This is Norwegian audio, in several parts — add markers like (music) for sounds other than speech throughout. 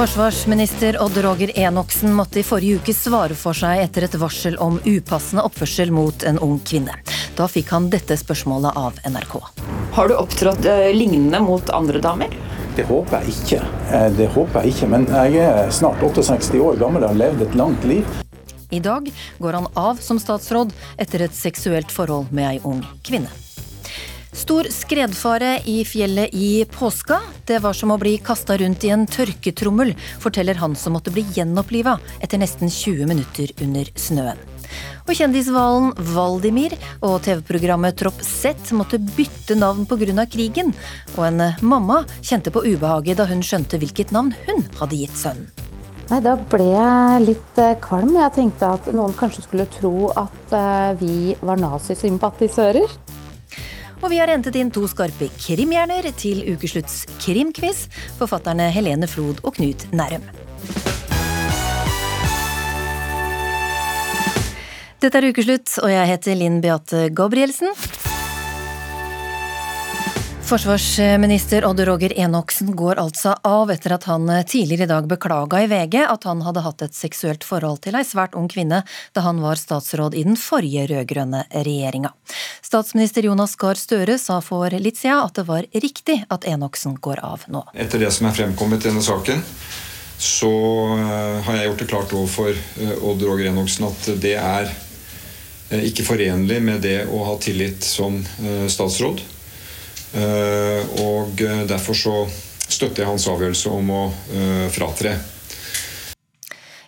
Forsvarsminister Odd Roger Enoksen måtte i forrige uke svare for seg etter et varsel om upassende oppførsel mot en ung kvinne. Da fikk han dette spørsmålet av NRK. Har du opptrådt eh, lignende mot andre damer? Det håper jeg ikke. Eh, det håper jeg ikke, Men jeg er snart 68 år gammel og har levd et langt liv. I dag går han av som statsråd etter et seksuelt forhold med ei ung kvinne. Stor skredfare i fjellet i påska. Det var som å bli kasta rundt i en tørketrommel, forteller han som måtte bli gjenoppliva etter nesten 20 minutter under snøen. Og kjendishvalen Valdimir og TV-programmet Tropp Z måtte bytte navn pga. krigen. Og en mamma kjente på ubehaget da hun skjønte hvilket navn hun hadde gitt sønnen. Nei, Da ble jeg litt eh, kvalm. Jeg tenkte at noen kanskje skulle tro at eh, vi var nazisympatisører. Og vi har hentet inn to skarpe krimhjerner til ukeslutts krimquiz. Forfatterne Helene Flod og Knut Nærum. Dette er Ukeslutt, og jeg heter Linn Beate Gabrielsen. Forsvarsminister Odd Roger Enoksen går altså av etter at han tidligere i dag beklaga i VG at han hadde hatt et seksuelt forhold til ei svært ung kvinne da han var statsråd i den forrige rød-grønne regjeringa. Statsminister Jonas Gahr Støre sa for litt siden at det var riktig at Enoksen går av nå. Etter det som er fremkommet i denne saken, så eh, har jeg gjort det klart overfor eh, Odd Roger Enoksen at det er eh, ikke forenlig med det å ha tillit som statsråd. Eh, og eh, derfor så støtter jeg hans avgjørelse om å eh, fratre.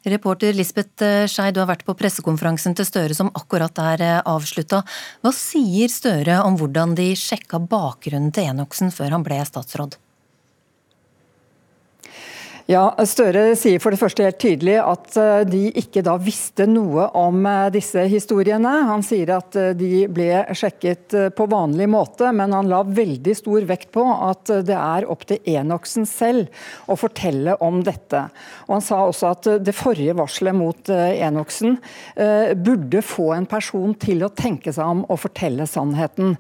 Reporter Lisbeth Skei, du har vært på pressekonferansen til Støre som akkurat er avslutta. Hva sier Støre om hvordan de sjekka bakgrunnen til Enoksen før han ble statsråd? Ja, Støre sier for det første helt tydelig at eh, de ikke da visste noe om eh, disse historiene. Han sier at eh, de ble sjekket på vanlig måte, men han la veldig stor vekt på at det er opp til Enoksen selv å fortelle om dette. Og Han sa også at det forrige varselet mot Enoksen burde få en person til å tenke seg om og fortelle sannheten.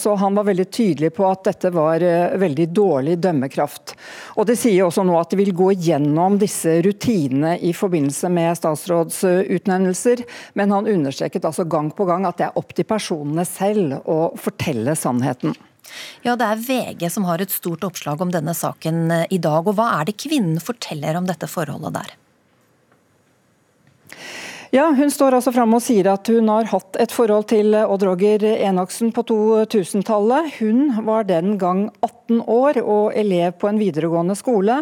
Så han var veldig tydelig på at dette var veldig dårlig dømmekraft. Og Det sier også nå at vil gå gjennom disse rutinene i forbindelse med statsrådsutnevnelser, men han understreket altså gang på gang at det er opp til personene selv å fortelle sannheten. Ja, Det er VG som har et stort oppslag om denne saken eh, i dag. og Hva er det kvinnen forteller om dette forholdet der? Ja, Hun står altså fram og sier at hun har hatt et forhold til Odd Roger Enoksen på 2000-tallet. Hun var den gang 18 år og elev på en videregående skole.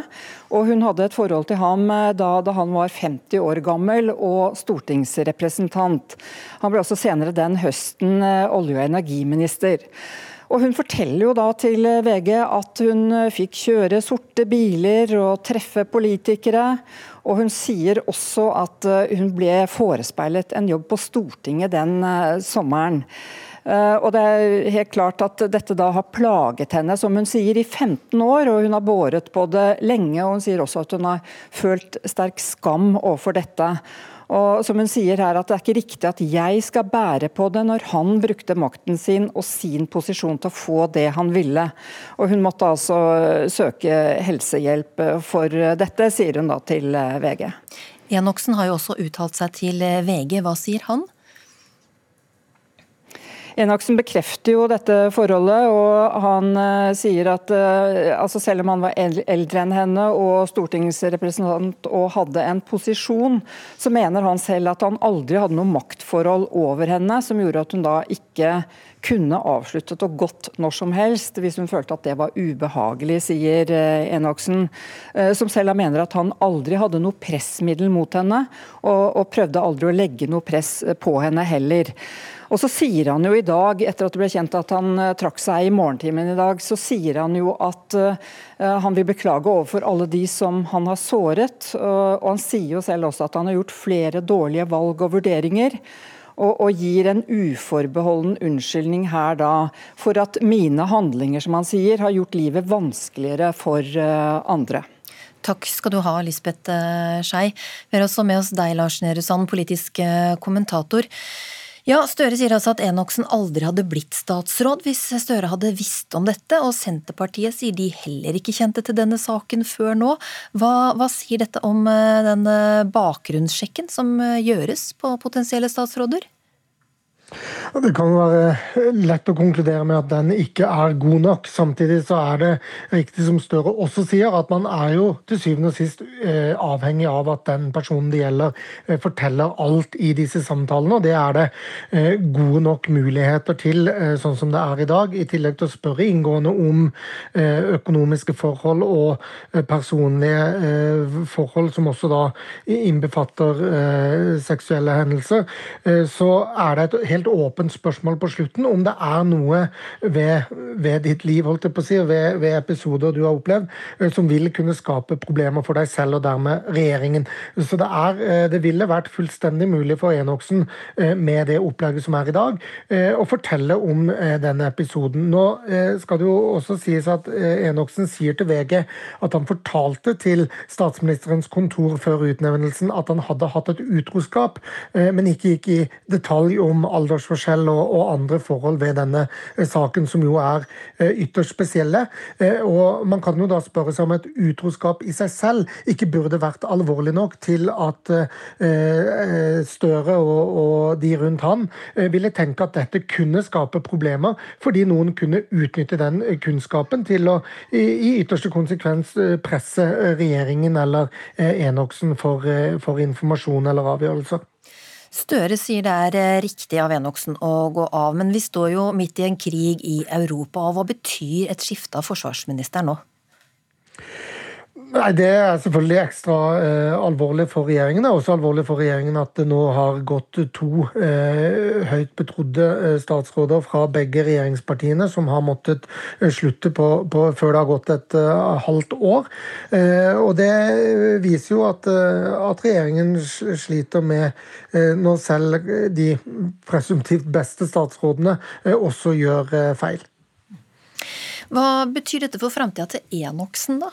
Og hun hadde et forhold til ham da, da han var 50 år gammel og stortingsrepresentant. Han ble også senere den høsten eh, olje- og energiminister. Og Hun forteller jo da til VG at hun fikk kjøre sorte biler og treffe politikere. Og Hun sier også at eh, hun ble forespeilet en jobb på Stortinget den eh, sommeren. Uh, og det er helt klart at Dette da har plaget henne som hun sier, i 15 år, og hun har båret på det lenge. og Hun sier også at hun har følt sterk skam overfor dette. Og som hun sier her, at Det er ikke riktig at jeg skal bære på det når han brukte makten sin og sin posisjon til å få det han ville. Og Hun måtte altså søke helsehjelp for dette, sier hun da til VG. Enoksen har jo også uttalt seg til VG. Hva sier han? Enoksen bekrefter jo dette forholdet, og han uh, sier at uh, altså selv om han var eldre enn henne og stortingsrepresentant og hadde en posisjon, så mener han selv at han aldri hadde noe maktforhold over henne som gjorde at hun da ikke kunne avsluttet og gått når som helst hvis hun følte at det var ubehagelig, sier uh, Enoksen. Som selv mener at han aldri hadde noe pressmiddel mot henne, og, og prøvde aldri å legge noe press på henne heller. Og så sier han jo i dag, etter at det ble kjent at han uh, trakk seg i morgentimen i dag, så sier han jo at uh, han vil beklage overfor alle de som han har såret. Og han sier jo selv også at han har gjort flere dårlige valg og vurderinger. Og, og, gir en uforbeholden unnskyldning her da for at mine handlinger, som han sier, har gjort livet vanskeligere for andre. Takk skal du ha, Lisbeth Skei. Vi har også med oss deg, Lars Nehru Sand, politisk kommentator. Ja, Støre sier altså at Enoksen aldri hadde blitt statsråd hvis Støre hadde visst om dette, og Senterpartiet sier de heller ikke kjente til denne saken før nå. Hva, hva sier dette om eh, den bakgrunnssjekken som eh, gjøres på potensielle statsråder? Det kan være lett å konkludere med at den ikke er god nok. Samtidig så er det riktig som Støre også sier, at man er jo til syvende og sist eh, avhengig av at den personen det gjelder, eh, forteller alt i disse samtalene. Og det er det eh, gode nok muligheter til, sånn som det er i dag. I tillegg til å spørre inngående om økonomiske forhold og personlige forhold, som også da innbefatter seksuelle hendelser, så er det et helt helt åpent spørsmål på slutten om det er noe ved, ved ditt liv holdt jeg på å si, ved, ved, episoder du har opplevd, eh, som vil kunne skape problemer for deg selv og dermed regjeringen. Så det, er, eh, det ville vært fullstendig mulig for Enoksen eh, med det opplegget som er i dag, å fortelle om denne episoden. Nå skal det jo også sies at Enoksen sier til VG at han fortalte til statsministerens kontor før utnevnelsen at han hadde hatt et utroskap, men ikke gikk i detalj om alle aldersforskjell og, og, andre forhold ved denne eh, saken, som jo er eh, ytterst spesielle. Eh, og Man kan jo da spørre seg om et utroskap i seg selv ikke burde vært alvorlig nok til at Støre og, og de rundt han ville tenke at dette kunne skape problemer, fordi noen kunne utnytte den kunnskapen til å i ytterste konsekvens presse regjeringen eller Enoksen for, for informasjon eller avgjørelser. Støre sier det er eh, riktig av Enoksen å gå av, men vi står jo midt i en krig i Europa. Hva betyr et skifte av forsvarsminister nå? Nei, Det er selvfølgelig ekstra eh, alvorlig for regjeringen. Det er også alvorlig for regjeringen at det nå har gått to eh, høyt betrodde eh, statsråder fra begge regjeringspartiene som har måttet eh, slutte på, på, før det har gått et uh, halvt år. Eh, og Det viser jo at, at regjeringen sliter med når selv de presumptivt beste statsrådene også gjør feil. Hva betyr dette for framtida til Enoksen, da?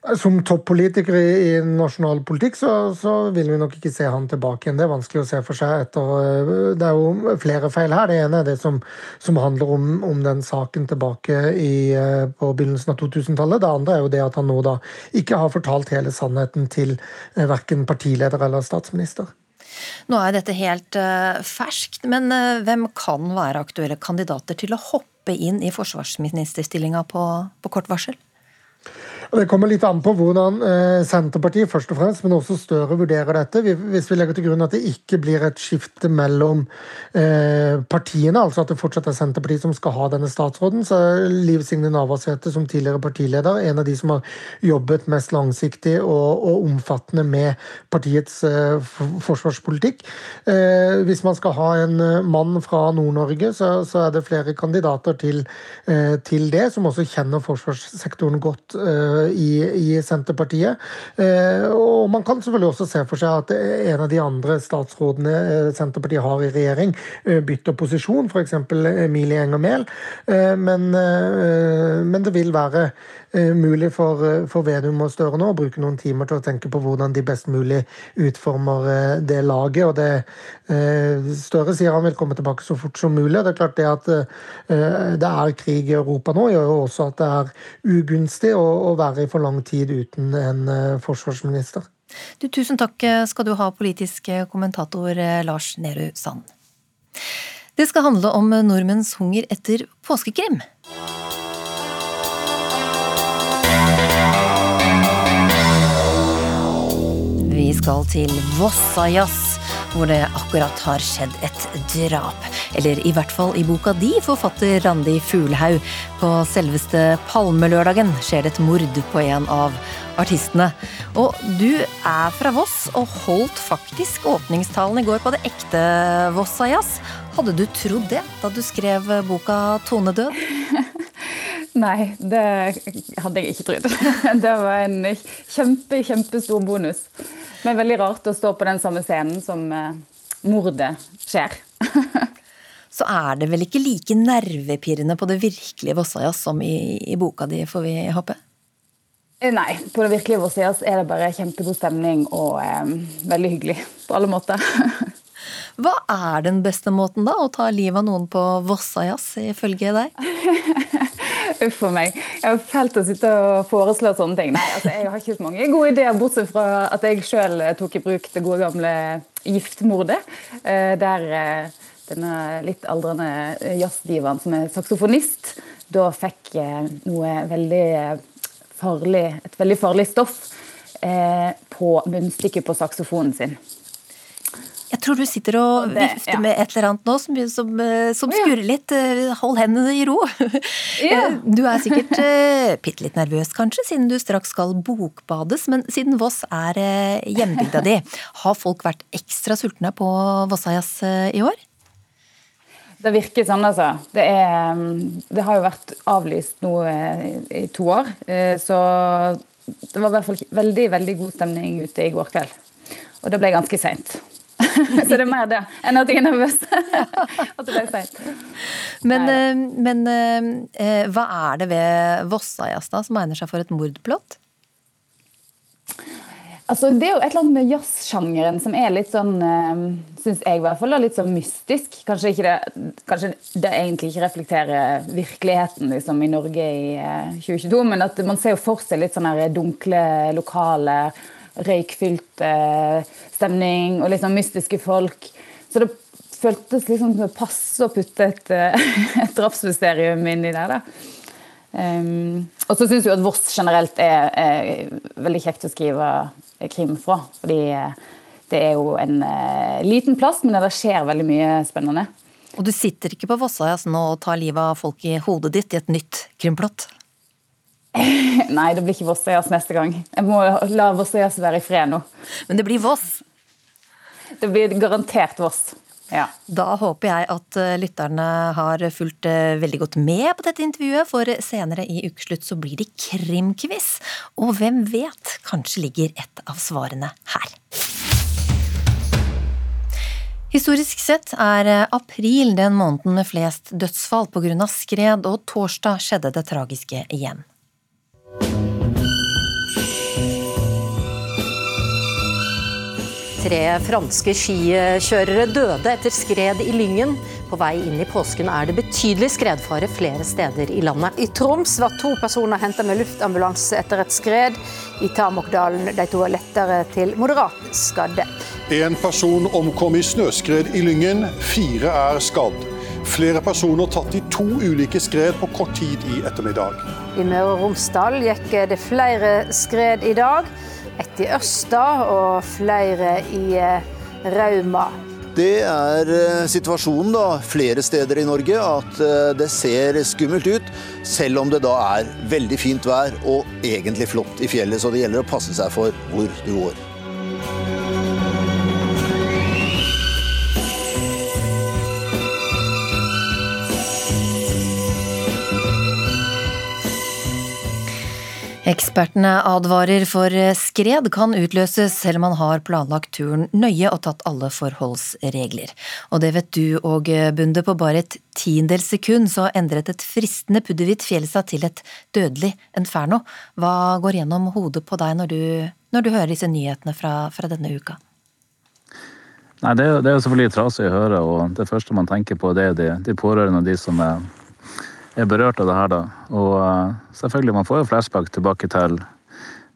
Som toppolitiker i, i nasjonal politikk så, så, vil vi nok ikke se han tilbake igjen. Det er vanskelig å se for seg etter eh, Det er jo flere feil her. Det ene er det som, som handler om, om, den saken tilbake i, eh, på begynnelsen av 2000-tallet. Det andre er jo det at han nå da ikke har fortalt hele sannheten til eh, verken partileder eller statsminister. Nå er dette helt ferskt, men hvem kan være aktuelle kandidater til å hoppe inn i forsvarsministerstillinga på, på kort varsel? Det kommer litt an på hvordan eh, Senterpartiet først og fremst, men også Støre vurderer dette. Hvis vi legger til grunn at det ikke blir et skifte mellom eh, partiene, altså at det fortsatt er Senterpartiet som skal ha denne statsråden, så er Liv Signe Navarsete som tidligere partileder en av de som har jobbet mest langsiktig og, og omfattende med partiets eh, forsvarspolitikk. Hvis man skal ha en mann fra Nord-Norge, så, så, er det flere kandidater til, til det, som også kjenner forsvarssektoren godt i, i Senterpartiet. Eh, og man kan selvfølgelig også se for seg at en av de andre statsrådene eh, Senterpartiet har i regjering, eh, bytter posisjon, f.eks. Emilie Enger Mehl. Men, men det vil være mulig for, for Vedum og Støre nå å bruke noen timer til å tenke på hvordan de best mulig utformer det laget. og det Støre sier han vil komme tilbake så fort som mulig. Det er klart det at det er krig i Europa nå, gjør jo også at det er ugunstig å, å være i for lang tid uten en eh, forsvarsminister. Du, tusen takk skal du ha, politisk kommentator eh, Lars Nehru Sand. Det skal handle om nordmenns hunger etter påskekrim. Vi skal til Vossajazz hvor det akkurat har skjedd et drap. Eller i hvert fall i boka di, forfatter Randi Fuglhaug. På selveste Palmelørdagen skjer det et mord på en av artistene. Og du er fra Voss, og holdt faktisk åpningstalen i går på det ekte Vossajazz. Hadde du trodd det da du skrev boka 'Tonedød'? (laughs) Nei, det hadde jeg ikke trodd. (laughs) Det var en kjempe, kjempestor bonus. Men veldig rart å stå på den samme scenen som eh, mordet skjer. (laughs) Så er det vel ikke like nervepirrende på det virkelige Vossajazz som i, i, boka di, får vi håpe? Eh, nei, på det virkelige Vossajazz er det bare kjempegod stemning og eh, veldig hyggelig på alle måter. (laughs) Hva er den beste måten da, å ta livet av noen på Vossajazz, ifølge deg? Uff a meg. Jeg har fælt å sitte og foreslå sånne ting. Nei, altså, Jeg har ikke så mange gode ideer, bortsett fra at jeg sjøl tok i bruk det gode gamle giftmordet. Eh, der eh, denne litt aldrende jazzdivaen som er saksofonist, da fikk noe veldig farlig, et veldig farlig stoff eh, på munnstykket på saksofonen sin. Jeg tror du sitter og det, vifter ja. med et eller annet nå som, som, eh, som skurrer litt. Eh, hold hendene i ro. (laughs) Ja. Eh, du er sikkert bitte litt nervøs kanskje, siden du straks skal bokbades. Men siden Voss er hjembygda di, (laughs) har folk vært ekstra sultne på Vossajazz i år? Det virker sånn, altså. Det, er, mm, det har jo vært avlyst nå i to år. Så det var i hvert fall veldig, veldig god stemning ute i går kveld. Og det ble ganske seint. (laughs) så det er mer det enn at jeg er nervøs. (laughs) at det ble feil. Men, eh, men eh, eh, hva er det ved Vossajazz som egner seg for et mordplott? Altså, det er jo et eller annet med jazzsjangeren som er litt sånn, syns jeg i hvert fall, litt sånn mystisk. Kanskje, det, kanskje det egentlig ikke reflekterer virkeligheten liksom, i Norge i 2022, men at man ser jo for seg litt sånne dunkle lokale røykfylt eh, stemning og litt sånn mystiske folk. Så det føltes liksom som det passe å putte et, eh, (laughs) et drapsmysterium inni der. da. Um, og så syns jeg at Voss generelt er, er, veldig kjekt å skrive krim fra. Fordi eh, det er jo en uh, liten plass, men det skjer veldig mye spennende. Og du sitter ikke på Vossajazz nå og tar livet av folk i hodet ditt i et nytt krimplott? (laughs) Nei, det blir ikke Vossøyas neste gang. Jeg må la Vossøyas være i fred nå. Men det blir Voss? Det blir garantert Voss. Ja. Da håper jeg at eh, lytterne har fulgt eh, veldig godt med på dette intervjuet, for senere i ukeslutt så blir det krimquiz. Og hvem vet, kanskje ligger et av svarene her. Historisk sett er eh, april den måneden med flest dødsfall pga. skred, og torsdag skjedde det tragiske igjen. Tre franske skikjørere døde etter skred i Lyngen. På vei inn i påsken er det betydelig skredfare flere steder i landet. I Troms var to personer henta med luftambulanse etter et skred. I Tamokdalen de to er lettere til moderat skadde. En person omkom i snøskred i Lyngen. Fire er skadd. Flere personer tatt i to ulike skred på kort tid i ettermiddag. I Møre og Romsdal gikk det flere skred i dag ett i Ørsta og flere i eh, Rauma. Det er eh, situasjonen da, flere steder i Norge, at eh, det ser skummelt ut. Selv om det da er veldig fint vær og egentlig flott i fjellet, så det gjelder å passe seg for hvor du går. Ekspertene advarer for skred kan utløses selv om man har planlagt turen nøye og tatt alle forholdsregler. Og det vet du og Bunde, på bare et tiendels sekund så endret et fristende pudderhvitt fjell seg til et dødelig inferno. Hva går gjennom hodet på deg når du, når du hører disse nyhetene fra, fra denne uka? Nei, det er jo selvfølgelig trasig å høre, og det første man tenker på, det er de, de pårørende og de som er er berørt av det her, da. Og uh, selvfølgelig, man får jo flashback tilbake til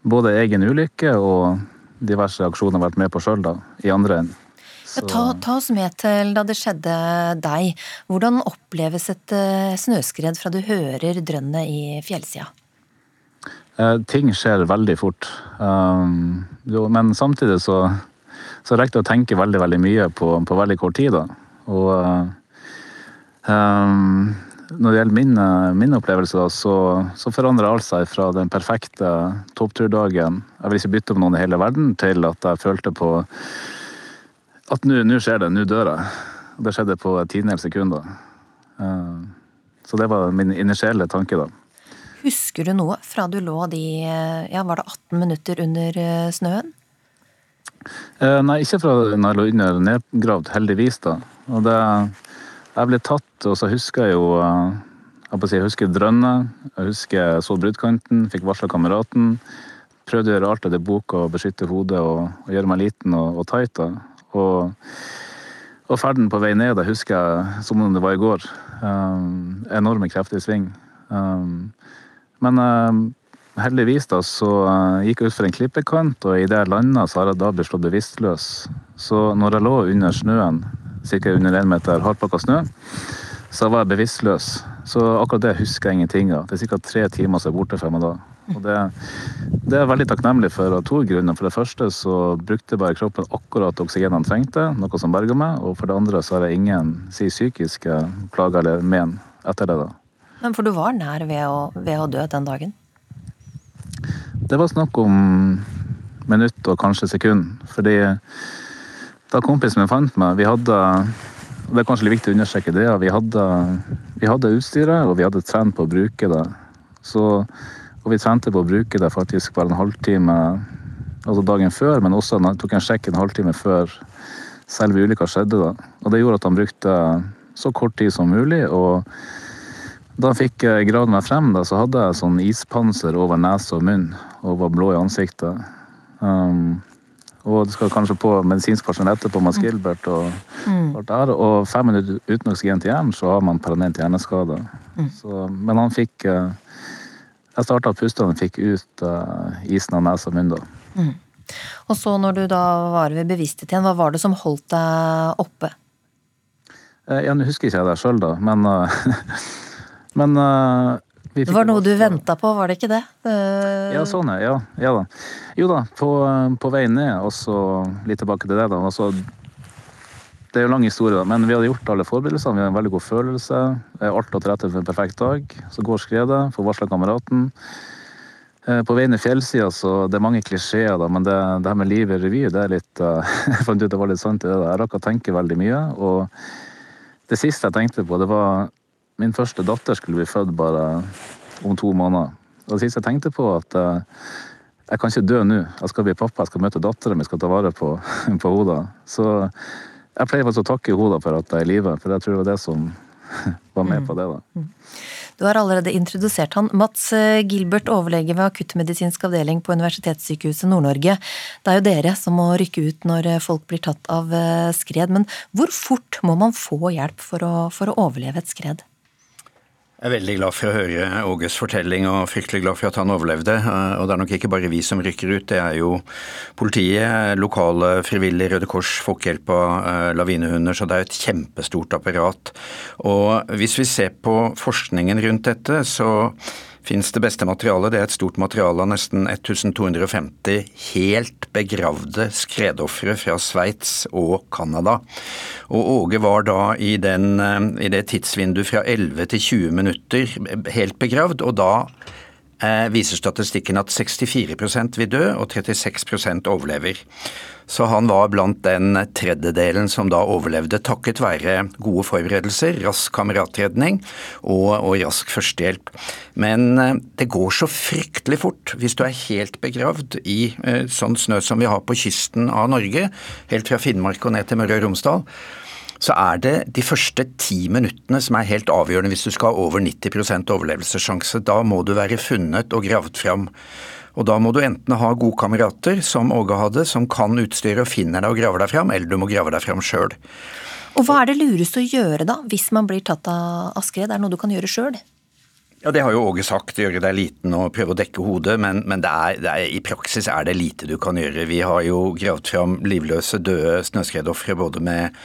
både egen ulykke og diverse aksjoner vært med på sjøl, da, i andre enden. Ja, ta, ta, oss med til da det skjedde deg. Hvordan oppleves et uh, snøskred fra du hører drønnet i fjellsida? Eh, ting skjer veldig fort. Um, jo, men samtidig så, så rekker det å tenke veldig veldig mye på, på veldig kort tid. da. Og Um, når det gjelder min, min opplevelse, så, så forandrer alt seg fra den perfekte toppturdagen Jeg vil ikke bytte om noen i hele verden, til at jeg følte på at nå skjer det, nå dør jeg. Det skjedde på tiendedels sekunder. Uh, så det var min initielle tanke, da. Husker du noe fra du lå de ja, var det 18 minutter under eh, snøen? Eh, nei, ikke fra når jeg lå under nedgravd, heldigvis, da. Og det, jeg ble tatt, og så husker jeg jo eh, jeg, si, jeg husker drønne, jeg husker så bruddkanten, fikk varsla kameraten. Prøvde å gjøre alt etter boka og beskytte hodet og, og, gjøre meg liten og, og tight. Og, og ferden på vei ned, jeg husker jeg som om det var i går. Um, enorme krefter i sving. Um, men um, heldigvis da, så uh, gikk jeg utfor en klippekant, og idet jeg landa, så har jeg da blitt slått bevisstløs. Så når jeg lå under snøen, ca. under én meter hardpakka snø, så var jeg bevisstløs. Så akkurat det husker jeg ingenting av. Det er ca. tre timer som er borte fra meg da. Og det, det er jeg veldig takknemlig for av to grunner. For det første så brukte bare kroppen akkurat oksygenet han trengte, noe som berga meg. Og for det andre så har jeg ingen si, psykiske plager eller men etter det. da. Men For du var nær ved å, ved å dø den dagen? Det var snakk om minutt og kanskje sekund. Fordi da kompisen min fant meg, vi hadde Det er kanskje litt viktig å understreke det. Vi hadde, vi hadde utstyret, og vi hadde trent på å bruke det. Så, og vi trente på å bruke det faktisk bare en halvtime altså dagen før, men også tok en sjekk en halvtime før selve ulykka skjedde. da. Og det gjorde at han brukte så kort tid som mulig. og da fikk jeg gravd meg frem, da, så hadde jeg sånn ispanser over nese og munn og var blå i ansiktet. Um, og det skal kanskje på medisinsk personell etterpå med Skilbert og mm. alt der. Og fem minutter uten oksygen til hjernen, så har man permanent hjerneskade. Mm. Så, men han fikk uh, Jeg starta å puste, og han fikk ut uh, isen av nesa og munnen. Mm. Og så når du da var ved bevissthet igjen, hva var det som holdt deg oppe? Uh, ja, Nå husker ikke jeg det sjøl, da, men (laughs) Men Det var noe du venta på, var det ikke det? Uh... Ja, sånn ja. ja da. Jo da, på, på, vei ned, og så litt tilbake til det, da. Også, det er jo lang historie, da, men vi hadde gjort alle forberedelsene. Vi hadde en veldig god følelse. Alt lå til rette for en perfekt dag. Så går skredet, får varsla kameraten. Eh, på veien i fjellsida, så det er mange klisjeer, da, men det, det her med livet i revy, det er litt (laughs) Jeg fant ut det var litt sant i det. Jeg rakk å tenke veldig mye. Og det siste jeg tenkte på, det var Min første datter skulle bli født bare om to måneder. Og det siste jeg tenkte på, at uh, jeg kan ikke dø nå. Jeg skal bli pappa, jeg skal møte dattera mi, skal ta vare på, (laughs) på henne. Så jeg pleier faktisk å takke hodet for at jeg er i live, for jeg tror det var det som (laughs) var med på det. da. Mm. Du har allerede introdusert han. Mats eh, Gilbert, overlege ved akuttmedisinsk avdeling på Universitetssykehuset Nord-Norge. Det er jo dere som må rykke ut når eh, folk blir tatt av skred. Men hvor fort må man få hjelp for å, for å overleve et skred? Jeg er veldig glad for å høre Åges fortelling, og fryktelig glad for at han overlevde. Eh, og det er nok ikke bare vi som rykker ut, det er jo politiet, lokale frivillige, Røde Kors, Folkehjelpa, eh, lavinehunder. Så det er et kjempestort apparat. Og hvis vi ser på forskningen rundt dette, så finnes det beste materialet. Det er et stort materiale av nesten 1250 helt begravde skredofre fra Sveits og Canada. Og Åge var da i, den, eh, i det tidsvinduet fra 11 til 20 minutter helt begravd, og da viser statistikken at 64 vil dø og 36% overlever. Så han var blant den tredjedelen som da overlevde takket være gode forberedelser, rask kameratredning og, og rask førstehjelp. Men eh, det går så fryktelig fort hvis du er helt begravd i eh, sånn snø som vi har på kysten av Norge, helt fra Finnmark og ned til Møre og Romsdal så er det de første ti minuttene som er helt avgjørende hvis du skal ha over 90% overlevelsessjanse. Da må du være funnet og gravd fram. Og da må du enten ha gode kamerater, som Åge hadde, som kan utstyret og finner deg og graver deg fram, eller du må grave deg fram sjøl. Og hva er det lureste å gjøre da, hvis man blir tatt av skred? Er det noe du kan gjøre sjøl? Ja, Det har jo Åge sagt, gjøre deg liten og prøve å dekke hodet, men, men det er, det er, i praksis er det lite du kan gjøre. Vi har jo gravd fram livløse, døde snøskredofre både med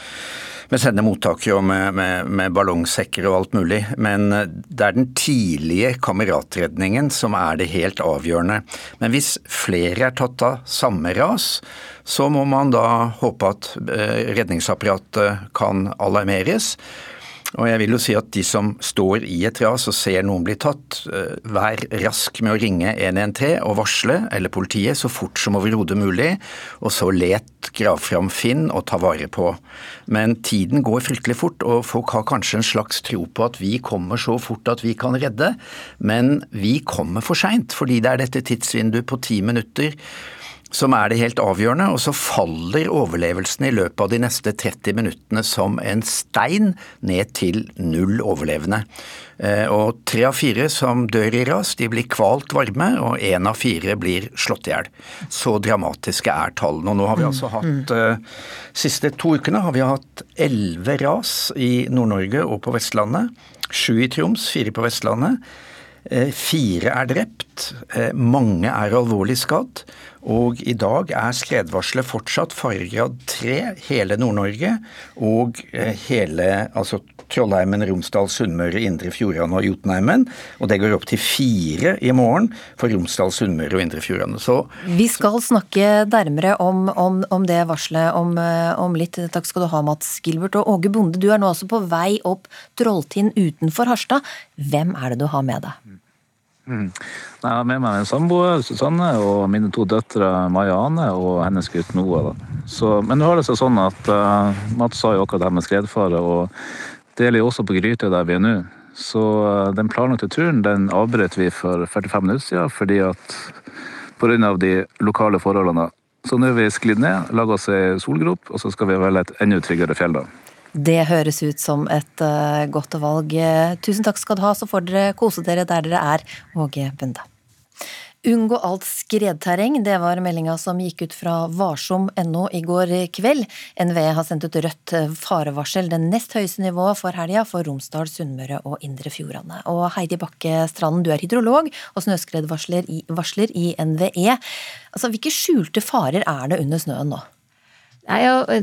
med sendemottakere og med, med, med, ballongsekker og alt mulig. Men eh, det er den tidlige kameratredningen som er det helt avgjørende. Men hvis flere er tatt av samme ras, så må man da håpe at eh, redningsapparatet kan alarmeres. Og jeg vil jo si at de som står i et ras og ser noen bli tatt, eh, vær rask med å ringe 113 og varsle, eller politiet, så fort som overhodet mulig, og så let, grav fram, finn og ta vare på. Men tiden går fryktelig fort, og folk har kanskje en slags tro på at vi kommer så fort at vi kan redde, men vi kommer for seint, fordi det er dette tidsvinduet på ti minutter som er det helt avgjørende, og så faller overlevelsen i løpet av de neste 30 minuttene som en stein ned til null overlevende. Eh, og tre av fire som dør i ras, de blir kvalt varme, og én av fire blir slått i hjel. Så dramatiske er tallene. Og nå har vi altså hatt uh, siste to ukene har vi hatt elleve ras i Nord-Norge og på Vestlandet. Sju i Troms, fire på Vestlandet. Eh, fire er drept, mange er alvorlig skadd. Og i dag er skredvarselet fortsatt faregrad 3 hele Nord-Norge og eh, hele altså Trollheimen, Romsdal, Sunnmøre, Indre Fjordane og Jotunheimen. Og det går opp til fire i morgen for Romsdal, Sunnmøre og Indre Fjordane. Vi skal snakke nærmere om, om, om det varselet om, eh, om, litt. Takk skal du ha, Mats Gilbert. Og Åge Bonde, du er nå altså på vei opp Trolltind utenfor Harstad. Hvem er det du har med deg? Mm. Jeg har med meg en samboer, Susanne, og mine to døtre Maja Ane og hennes gutt Noah. Så, men nå har det seg sånn at uh, Mats sa jo akkurat det her med skredfare, og det gjelder jo også på Grytøy der vi er nå. Så uh, den planlagte turen den avbrøt vi for 45 minutter siden fordi at pga. de lokale forholdene. Så nå har vi sklidd ned, laga oss ei solgrop, og så skal vi velge et enda tryggere fjell da. Det høres ut som et uh, godt valg. Tusen takk skal du ha, så får dere kose dere der dere er, Åge Bunde. Unngå alt skredterreng, det var meldinga som gikk ut fra varsom.no i går kveld. NVE har sendt ut rødt farevarsel, det nest høyeste nivået for helga for Romsdal, Sunnmøre og Indre Fjordane. Og Heidi Bakke Stranden, du er hydrolog og snøskredvarsler i, i NVE. Altså, hvilke skjulte farer er det under snøen nå? Nei, jo,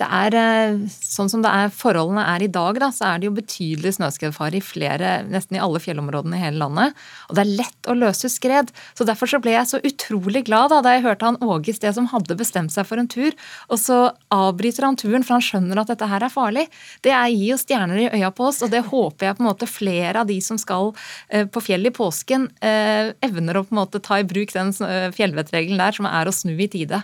det er eh, sånn som det er, forholdene er i dag, da, så er det jo betydelig snøskredfare i flere, nesten i alle fjellområdene i hele landet. Og det er lett å løse skred. Så derfor så ble jeg så utrolig glad da, da jeg hørte han Åge i sted som hadde bestemt seg for en tur, og så avbryter han turen for han skjønner at dette her er farlig. Det er gi oss stjerner i øya på oss, og det håper jeg på en måte flere av de som skal eh, på fjellet i påsken, eh, evner å på en måte ta i bruk den fjellvettregelen der som er å snu i tide.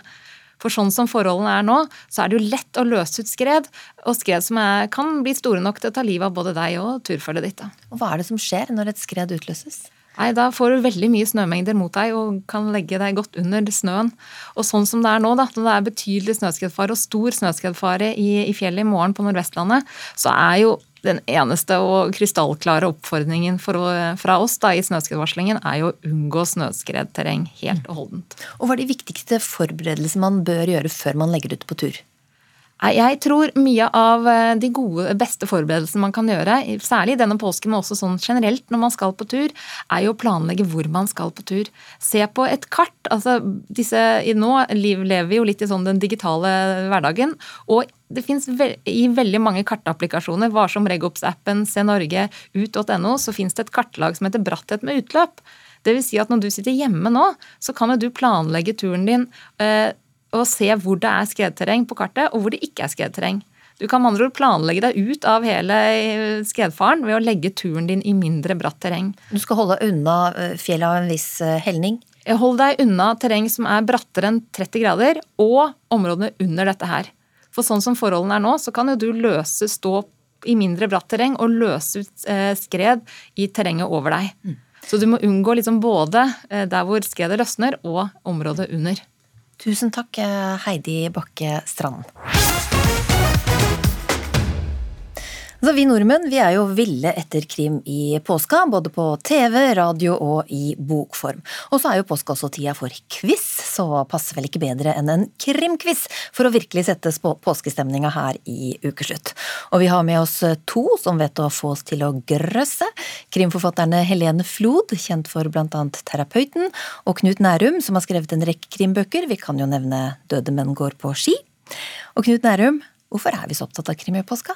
For sånn som forholdene er nå, så er det jo lett å løse ut skred, og skred som er, kan bli store nok til å ta livet av både deg og turfølget ditt. Da. Og Hva er det som skjer når et skred utløses? Nei, Da får du veldig mye snømengder mot deg og kan legge deg godt under snøen. Og sånn som det er nå, da, når det er betydelig snøskredfare og stor snøskredfare i, i fjellet i morgen på Nordvestlandet, så er jo den eneste og krystallklare oppfordringen for, fra oss da, i snøskredvarslingen er jo å unngå snøskredterreng helt og holdent. Og Hva er de viktigste forberedelsene man bør gjøre før man legger ut på tur? Jeg tror mye av eh, de gode, beste forberedelsene man kan gjøre, særlig denne påsken, men også sånn generelt når man skal på tur, er jo å planlegge hvor man skal på tur. Se på et kart. altså disse, Nå lever vi jo litt i sånn den digitale hverdagen. og det finnes I veldig mange kartapplikasjoner, Varsom Regops-appen, Se Norge, ut.no, så finnes det et kartlag som heter Bratthet med utløp. Det vil si at når du sitter hjemme nå, så kan jo du planlegge turen din. Eh, og se hvor det er skredterreng på kartet, og hvor det ikke er skredterreng. Du kan med andre ord planlegge deg ut av hele eh, skredfaren ved å legge turen din i mindre bratt terreng. Du skal holde unna eh, fjellet av en viss eh, helning? Hold deg unna terreng som er brattere enn 30 grader, og områdene under dette her. For sånn som forholdene er nå, så kan jo du løse stå i mindre bratt terreng og løse ut skred i terrenget over deg. Mm. Så du må unngå liksom både der hvor skredet løsner, og området under. Tusen takk, eh, Heidi Bakke Strand. Så vi nordmenn vi er jo ville etter krim i påska, både på TV, radio og i bokform. Og så er jo påska også tida for quiz, så passer vel ikke bedre enn en krimquiz for å virkelig sette påskestemninga her i ukeslutt. Og vi har med oss to som vet å få oss til å grøsse. Krimforfatterne Helene Flod, kjent for annet Terapeuten, og Knut Nærum, som har skrevet en rekke krimbøker. Vi kan jo nevne Døde menn går på ski. Og Knut Nærum, hvorfor er vi så opptatt av krim i påska?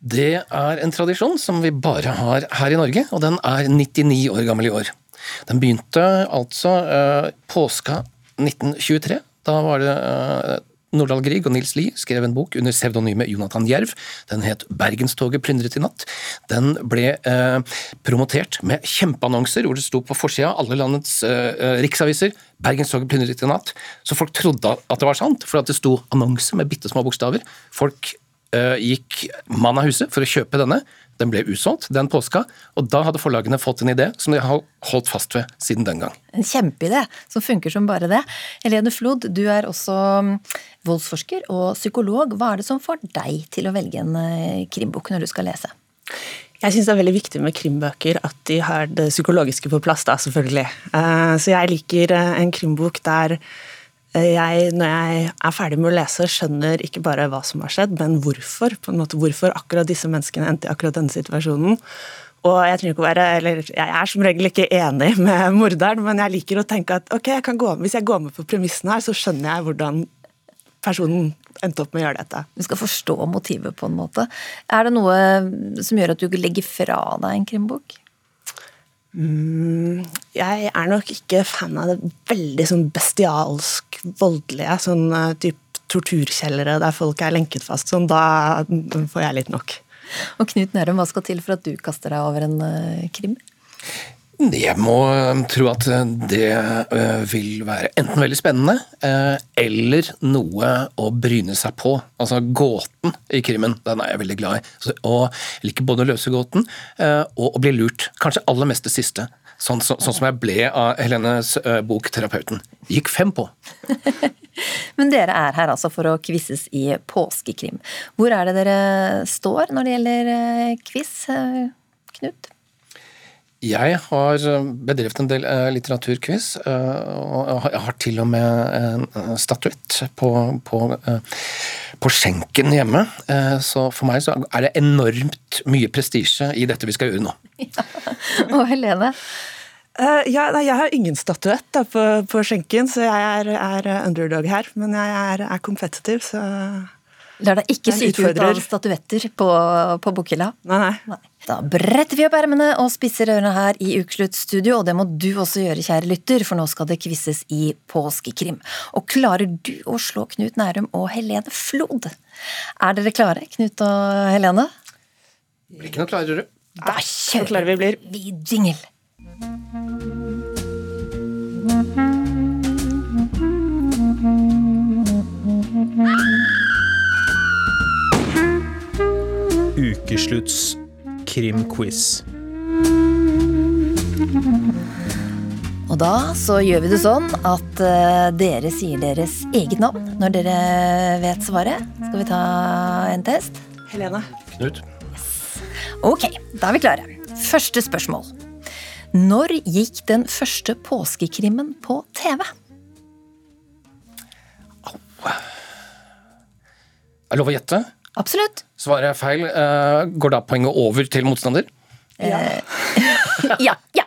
Det er en tradisjon som vi bare har her i Norge, og den er 99 år gammel i år. Den begynte altså uh, påska 1923. Da var det uh, Nordahl Grieg og Nils Lie skrev en bok under pseudonymet Jonathan Jerv. Den het 'Bergenstoget plyndret i natt'. Den ble eh, promotert med kjempeannonser hvor det sto på forsida av alle landets eh, eh, riksaviser 'Bergenstoget plyndret i natt'. Så folk trodde at det var sant, for at det sto annonser med bitte små bokstaver. Folk eh, gikk mann av huset for å kjøpe denne. Den ble usolgt den påska, og da hadde forlagene fått en idé som de har holdt fast ved siden den gang. En kjempeidé som funker som bare det. Helene Flod, du er også mm, voldsforsker og psykolog. Hva er det som får deg til å velge en eh, krimbok når du skal lese? Jeg syns det er veldig viktig med krimbøker at de har det psykologiske på plass, da, selvfølgelig. Eh, så jeg liker eh, en krimbok der jeg, når jeg er ferdig med å lese, skjønner ikke bare hva som har skjedd, men hvorfor. på en måte Hvorfor akkurat disse menneskene endte i akkurat denne situasjonen. Og jeg ikke å være, eller jeg er som regel ikke enig med morderen, men jeg liker å tenke at ok, jeg gå, hvis jeg går med på premissene her, så skjønner jeg hvordan personen endte opp med å gjøre dette. Du skal forstå motivet, på en måte. Er det noe som gjør at du legger fra deg en krimbok? Mm, jeg er nok ikke fan av det veldig sånn bestialsk voldelige. Sånn uh, typ torturkjellere der folk er lenket fast. Sånn, da får jeg litt nok. Og Knut Nærum, hva skal til for at du kaster deg over en uh, krim? Jeg må um, tro at uh, det uh, vil være enten veldig spennende eller noe å bryne seg på. Altså gåten i krimmen, den er jeg veldig glad i. Og jeg liker både å løse gåten og å bli lurt. Kanskje aller mest det siste. Sånn, så, sånn som jeg ble av Helenes bok 'Terapeuten'. Gikk fem på. (laughs) Men dere er her altså for å kvisses i påskekrim. Hvor er det dere står når det gjelder quiz, Knut? Jeg har eh, bedrevet en del uh, litteraturquiz, uh, og jeg har til og med en statuett på, på, på skjenken hjemme. så for meg så er det enormt mye prestisje i dette vi skal gjøre nå. (laughs) Ja. Og Helene? ja, nei, jeg har ingen statuett på, på, skjenken, så jeg er, er, underdog her. Men jeg er, er competitive, så Lar deg ikke syke ut av statuetter på, på bokhylla? Nei, nei, nei. Da bretter vi opp ermene og spisser ørene her i Ukesluttstudio, og det må du også gjøre, kjære lytter, for nå skal det kvisses i påskekrim. Og klarer du å slå Knut Nærum og Helene Flod? Er dere klare, Knut og Helene? Blir ikke noe klarere. Da kjører vi, vi jingle. Ukeslutts krimquiz. Og da så gjør vi det sånn at uh, dere sier deres eget navn når dere vet svaret. Skal vi ta en test? Helene. Knut. Yes. Ok, da er vi klare. Første spørsmål. Når gikk den første påskekrimmen på TV? Au. Er det lov å gjette? Absolutt. Svarer jeg feil, uh, går da poenget over til motstander? Ja. (laughs) ja. ja.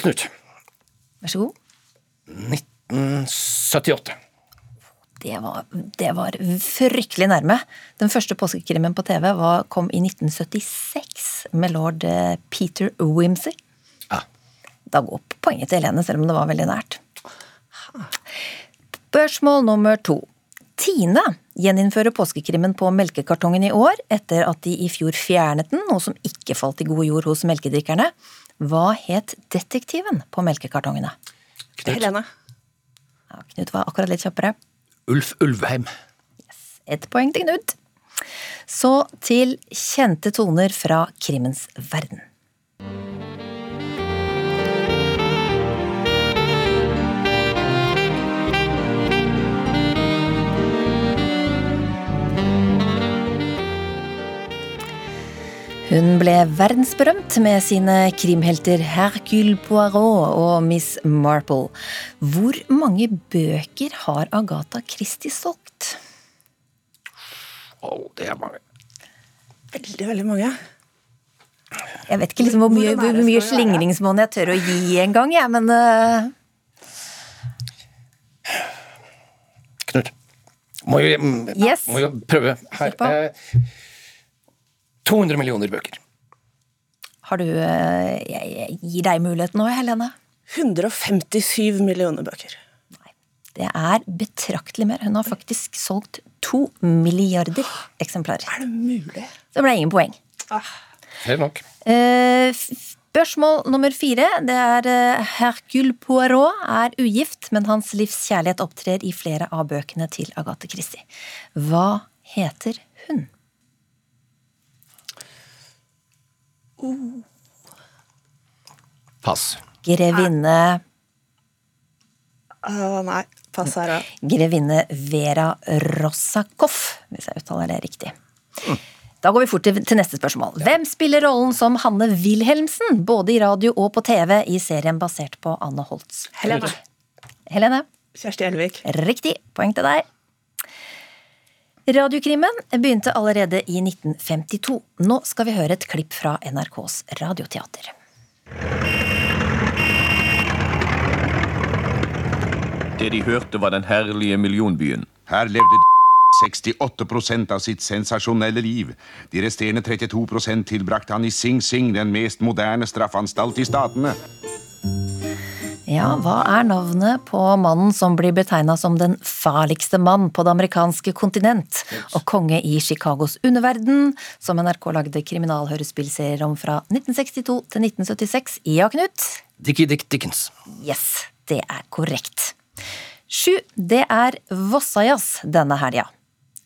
Knut. Vær så god. 1978. Det var, det var, fryktelig nærme. Den første påskekrimmen på TV var, kom i 1976 med lord eh, Peter Wimsey. Ja. Da går poenget til Helene, selv om det var veldig nært. Spørsmål nummer to. Tine gjeninnfører påskekrimmen på melkekartongen i år, etter at de i fjor fjernet den, noe som ikke falt i god jord hos melkedrikkerne. Hva het detektiven på melkekartongene? Knut. Helene. Ja, Knut var akkurat litt kjappere. Ulf Ulvheim. Yes. Ett poeng til Knut. Så til kjente toner fra krimmens verden. Hun ble verdensberømt med sine krimhelter Hercule Poirot og Miss Marple. Hvor mange bøker har Agatha Christie solgt? Å, oh, det er mange. Veldig, veldig mange. Jeg vet ikke liksom hvor mye, hvor mye slingringsmonn jeg tør å gi en gang, jeg, men uh... Knut. Må jo, yes. må jo prøve her. 200 millioner bøker. Har du eh, Jeg gir deg muligheten nå, Helene. 157 millioner bøker. Nei. Det er betraktelig mer. Hun har faktisk solgt to milliarder eksemplarer. Er det mulig? Det ble ingen poeng. Helt nok. Eh, Spørsmål nummer fire. Det er eh, Hercule Poirot er ugift, men hans livs kjærlighet opptrer i flere av bøkene til Agathe Christie. Hva heter hun? Pass. Grevinne Uh, nei, pass her òg. Grevinne Vera Rossakoff, hvis jeg uttaler det riktig. Da går vi fort til, til neste spørsmål. Hvem spiller rollen som Hanne Wilhelmsen, både i radio og på TV, i serien basert på Anne Holts? Helene. Helene. Kjersti Elvik. Riktig. Poeng til deg. Radiokrimmen begynte allerede i 1952. Nå skal vi høre et klipp fra NRKs radioteater. Det de hørte var den herlige millionbyen. Her levde 68 av sitt sensasjonelle liv. De resterende 32% tilbrakte han i Sing Sing, den mest moderne straffanstalt i statene. Ja, hva er navnet på mannen som blir betegna som den farligste mann på det amerikanske kontinent, og konge i Chicagos underverden, som NRK lagde kriminalhørespillserier om fra 1962 til 1976? Ja, Knut? Dickie Dick Dickens. Yes, det er korrekt. Sju, det er Vossajazz denne helga.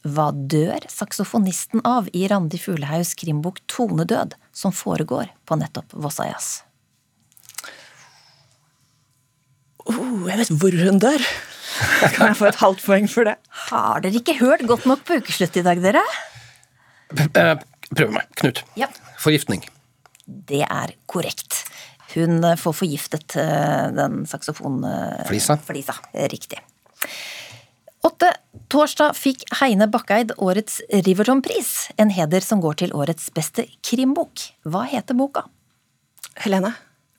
Hva dør saksofonisten av i Randi Fuglehaugs krimbok Tonedød, som foregår på nettopp Vossajazz? Oh, jeg vet hvor hun dør. (laughs) Kan jeg få et halvt poeng for det? Har dere ikke hørt godt nok på ukeslutt i dag, dere? Eh, Prøv meg. Knut. Ja. Forgiftning. Det er korrekt. Hun eh, får forgiftet eh, den saksofonflisa. Flisa. Riktig. Åtte. Torsdag fikk Heine Bakkeid årets Riverton-pris, en heder som går til årets beste krimbok. Hva heter boka? Helene.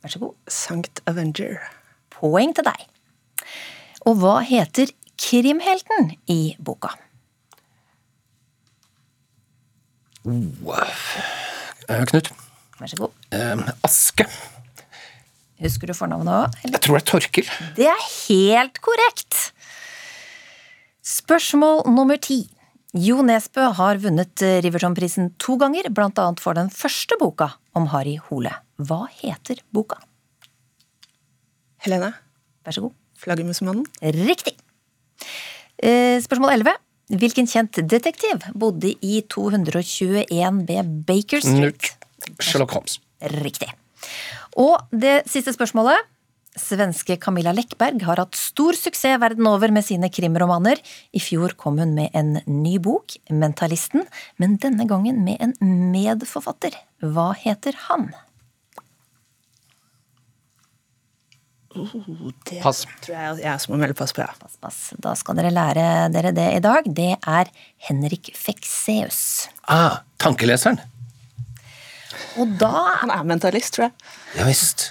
Vær så god. Sankt Avenger. Poeng til deg. Og hva heter krimhelten i boka? Oh. Eh, Knut. Vær så god. Eh, Aske. Husker du fornavnet òg? Jeg tror det er Torkil. Det er helt korrekt! Spørsmål nummer ti. Jo Nesbø har vunnet Riverton-prisen to ganger, annet for den første boka om Harry Hole. Hva heter boka? Helene. Vær så god. Flaggermusmannen. Riktig. Eh, Spørsmål 11. Hvilken kjent detektiv bodde i 221B Baker Street? Sherlock Holmes. Riktig. Og det siste spørsmålet. Svenske Camilla Lekberg har hatt stor suksess verden over med sine krimromaner. I fjor kom hun med en ny bok, Mentalisten, men denne gangen med en medforfatter. Hva heter han? Oh, det Pass. tror jeg jeg som må melde pass på, ja. Pass, pass. Da skal dere lære dere det i dag. Det er Henrik Fekseus. Ah, tankeleseren. Og da Han er mentalist, tror jeg. Ja visst.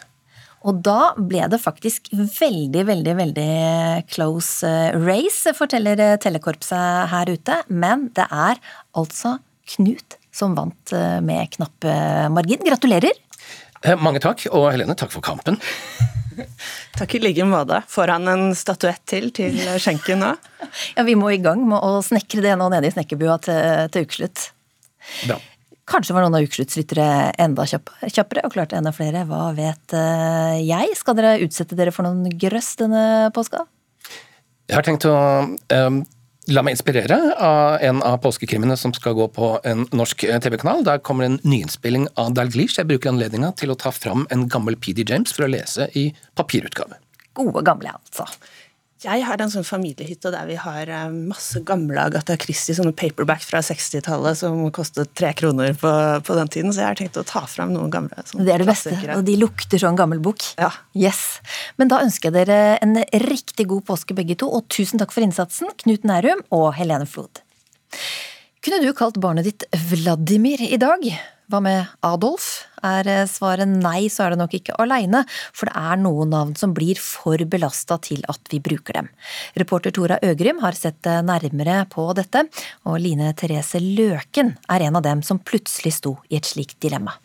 Og da ble det faktisk veldig, veldig, veldig close eh, race, forteller Telekorpset her ute. Men det er altså Knut som vant eh, med knapp eh, margin. Gratulerer! Eh, mange takk, og Helene, takk for kampen. (laughs) Takk i like måte. Får han en statuett til til skjenken nå? (laughs) Ja, Vi må i gang med å snekre det nå nede i snekkerbua til, til ukeslutt. Bra. Kanskje var noen av ukesluttslyttere enda kjappere og klarte enda flere. Hva vet eh, jeg? Skal dere utsette dere for noen grøss denne påska? Jeg har tenkt å eh, la meg inspirere av en av påskekrimene som skal gå på en norsk eh, TV-kanal. Der kommer en nyinnspilling av Dalglish. Jeg bruker anledninga til å ta fram en gammel PD James for å lese i papirutgave. Gode gamle, altså. Jeg har en sånn familiehytte der vi har eh, masse gamle Agatha Christie, sånne paperback fra 60-tallet som kostet tre kroner på, på den tiden, så jeg har tenkt å ta fram noen gamle. Det er det beste, og de lukter sånn gammel bok. Ja. Yes. Men da ønsker jeg dere en riktig god påske begge to, og tusen takk for innsatsen, Knut Nærum og Helene Flod. Kunne du kalt barnet ditt Vladimir i dag? Hva med Adolf? Er svaret nei, så er det nok ikke aleine, for det er noen navn som blir for belasta til at vi bruker dem. Reporter Tora Øgrim har sett nærmere på dette, og Line Therese Løken er en av dem som plutselig sto i et slikt dilemma.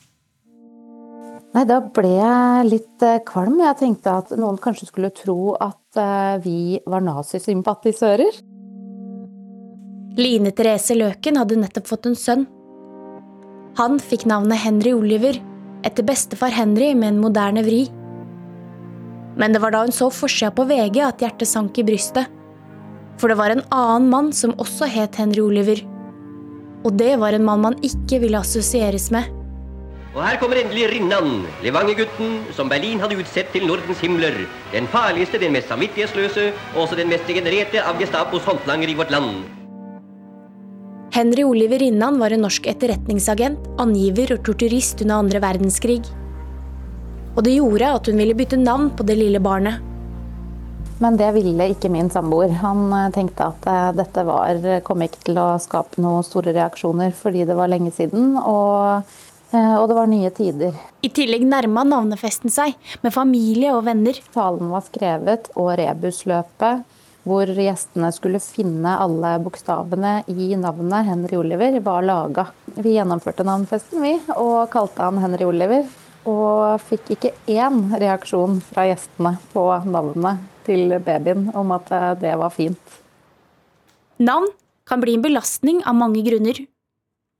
Nei, da ble jeg litt eh, kvalm. Jeg tenkte at noen kanskje skulle tro at eh, vi var nazisympatisører. Line Therese Løken hadde nettopp fått en sønn. Han fikk navnet Henry Oliver, etter bestefar Henry med en moderne vri. Men det var da hun så forsida på VG at hjertet sank i brystet. For det var en annen mann som også het Henry Oliver. Og det var en mann man ikke ville assosieres med. Og her kommer endelig Rinnan, Levanger-gutten som Berlin hadde utsett til Nordens himler. Den farligste, den mest samvittighetsløse, og også den mest degenererte av Gestapos håndlanger i vårt land. Henry Oliver Rinnan var en norsk etterretningsagent, angiver og torturist under andre verdenskrig. Og det gjorde at hun ville bytte navn på det lille barnet. Men det ville ikke min samboer. Han eh, tenkte at eh, dette var, kom ikke til å skape noen store reaksjoner fordi det var lenge siden, og, eh, og det var nye tider. I tillegg nærma navnefesten seg, med familie og venner. Talen var skrevet, og rebusløpet, hvor gjestene skulle finne alle bokstavene i navnet Henry Oliver, var laga. Vi gjennomførte navnfesten, vi, og kalte han Henry Oliver. Og fikk ikke én reaksjon fra gjestene på navnet til babyen om at det var fint. Navn kan bli en belastning av mange grunner.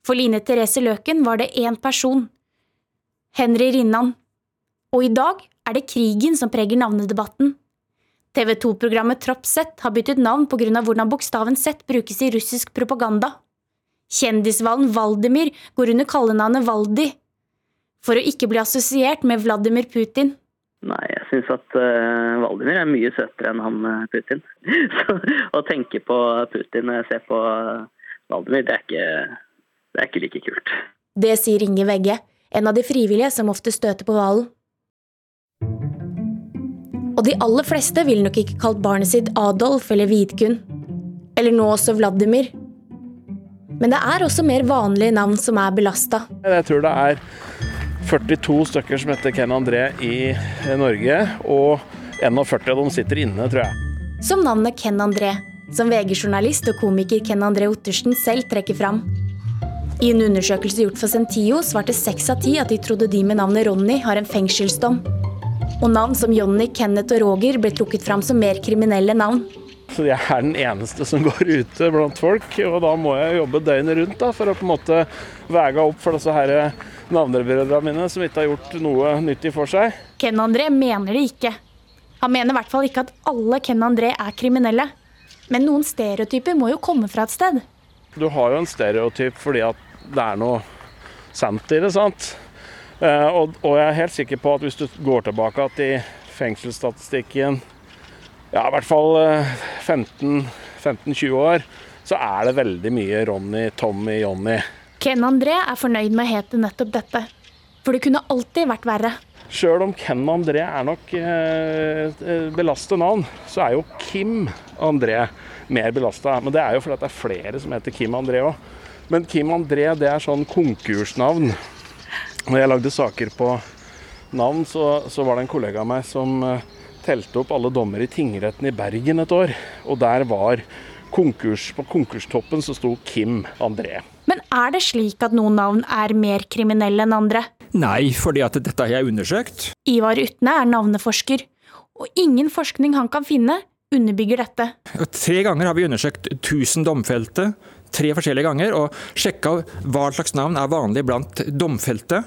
For Line Therese Løken var det én person. Henry Rinnan. Og i dag er det krigen som preger navnedebatten. TV 2-programmet Tropp Z har byttet navn pga. hvordan bokstaven Z brukes i russisk propaganda. Kjendishvalen Valdimir går under kallenavnet Valdi, for å ikke bli assosiert med Vladimir Putin. Nei, jeg syns at uh, Valdimir er mye søtere enn han uh, Putin. (laughs) Så å tenke på Putin når jeg ser på uh, Valdimir, det er, ikke, det er ikke like kult. Det sier Inge Vegge, en av de frivillige som ofte støter på hvalen. Og de aller fleste ville nok ikke kalt barnet sitt Adolf eller Vidkun. Eller nå også Vladimir. Men det er også mer vanlige navn som er belasta. Jeg tror det er 42 stykker som heter Ken André i Norge, og 41 av dem sitter inne, tror jeg. Som navnet Ken André, som VG-journalist og komiker Ken André Ottersen selv trekker fram. I en undersøkelse gjort for Sentio svarte seks av ti at de trodde de med navnet Ronny har en fengselsdom. Og navn som Jonny, Kenneth og Roger ble trukket fram som mer kriminelle navn. Så jeg er den eneste som går ute blant folk, og da må jeg jobbe døgnet rundt da, for å på en måte veie opp for disse her navnebrødrene mine som ikke har gjort noe nyttig for seg. Ken André mener det ikke. Han mener i hvert fall ikke at alle Ken André er kriminelle. Men noen stereotyper må jo komme fra et sted. Du har jo en stereotyp fordi at det er noe sant i det, sant? Eh, og, og jeg er helt sikker på at hvis du går tilbake til fengselsstatistikken ja, i hvert fall 15-20 år, så er det veldig mye Ronny, Tommy, Jonny. Ken André er fornøyd med å hete nettopp dette. For det kunne alltid vært verre. Sjøl om Ken André er nok eh, belastet navn, så er jo Kim André mer belasta. Men det er jo fordi det er flere som heter Kim André òg. Men Kim André det er sånn konkursnavn. Når jeg lagde saker på navn, så, så var det en kollega av meg som eh, telte opp alle dommer i tingretten i Bergen et år. Og der var konkurs, på konkurstoppen så sto Kim André. Men er det slik at noen navn er mer kriminelle enn andre? Nei, fordi at dette har jeg undersøkt. Ivar Utne er navneforsker, og ingen forskning han kan finne, underbygger dette. Tre ganger har vi undersøkt 1000 domfelte, tre forskjellige ganger, og sjekka hva slags navn er vanlig blant domfelte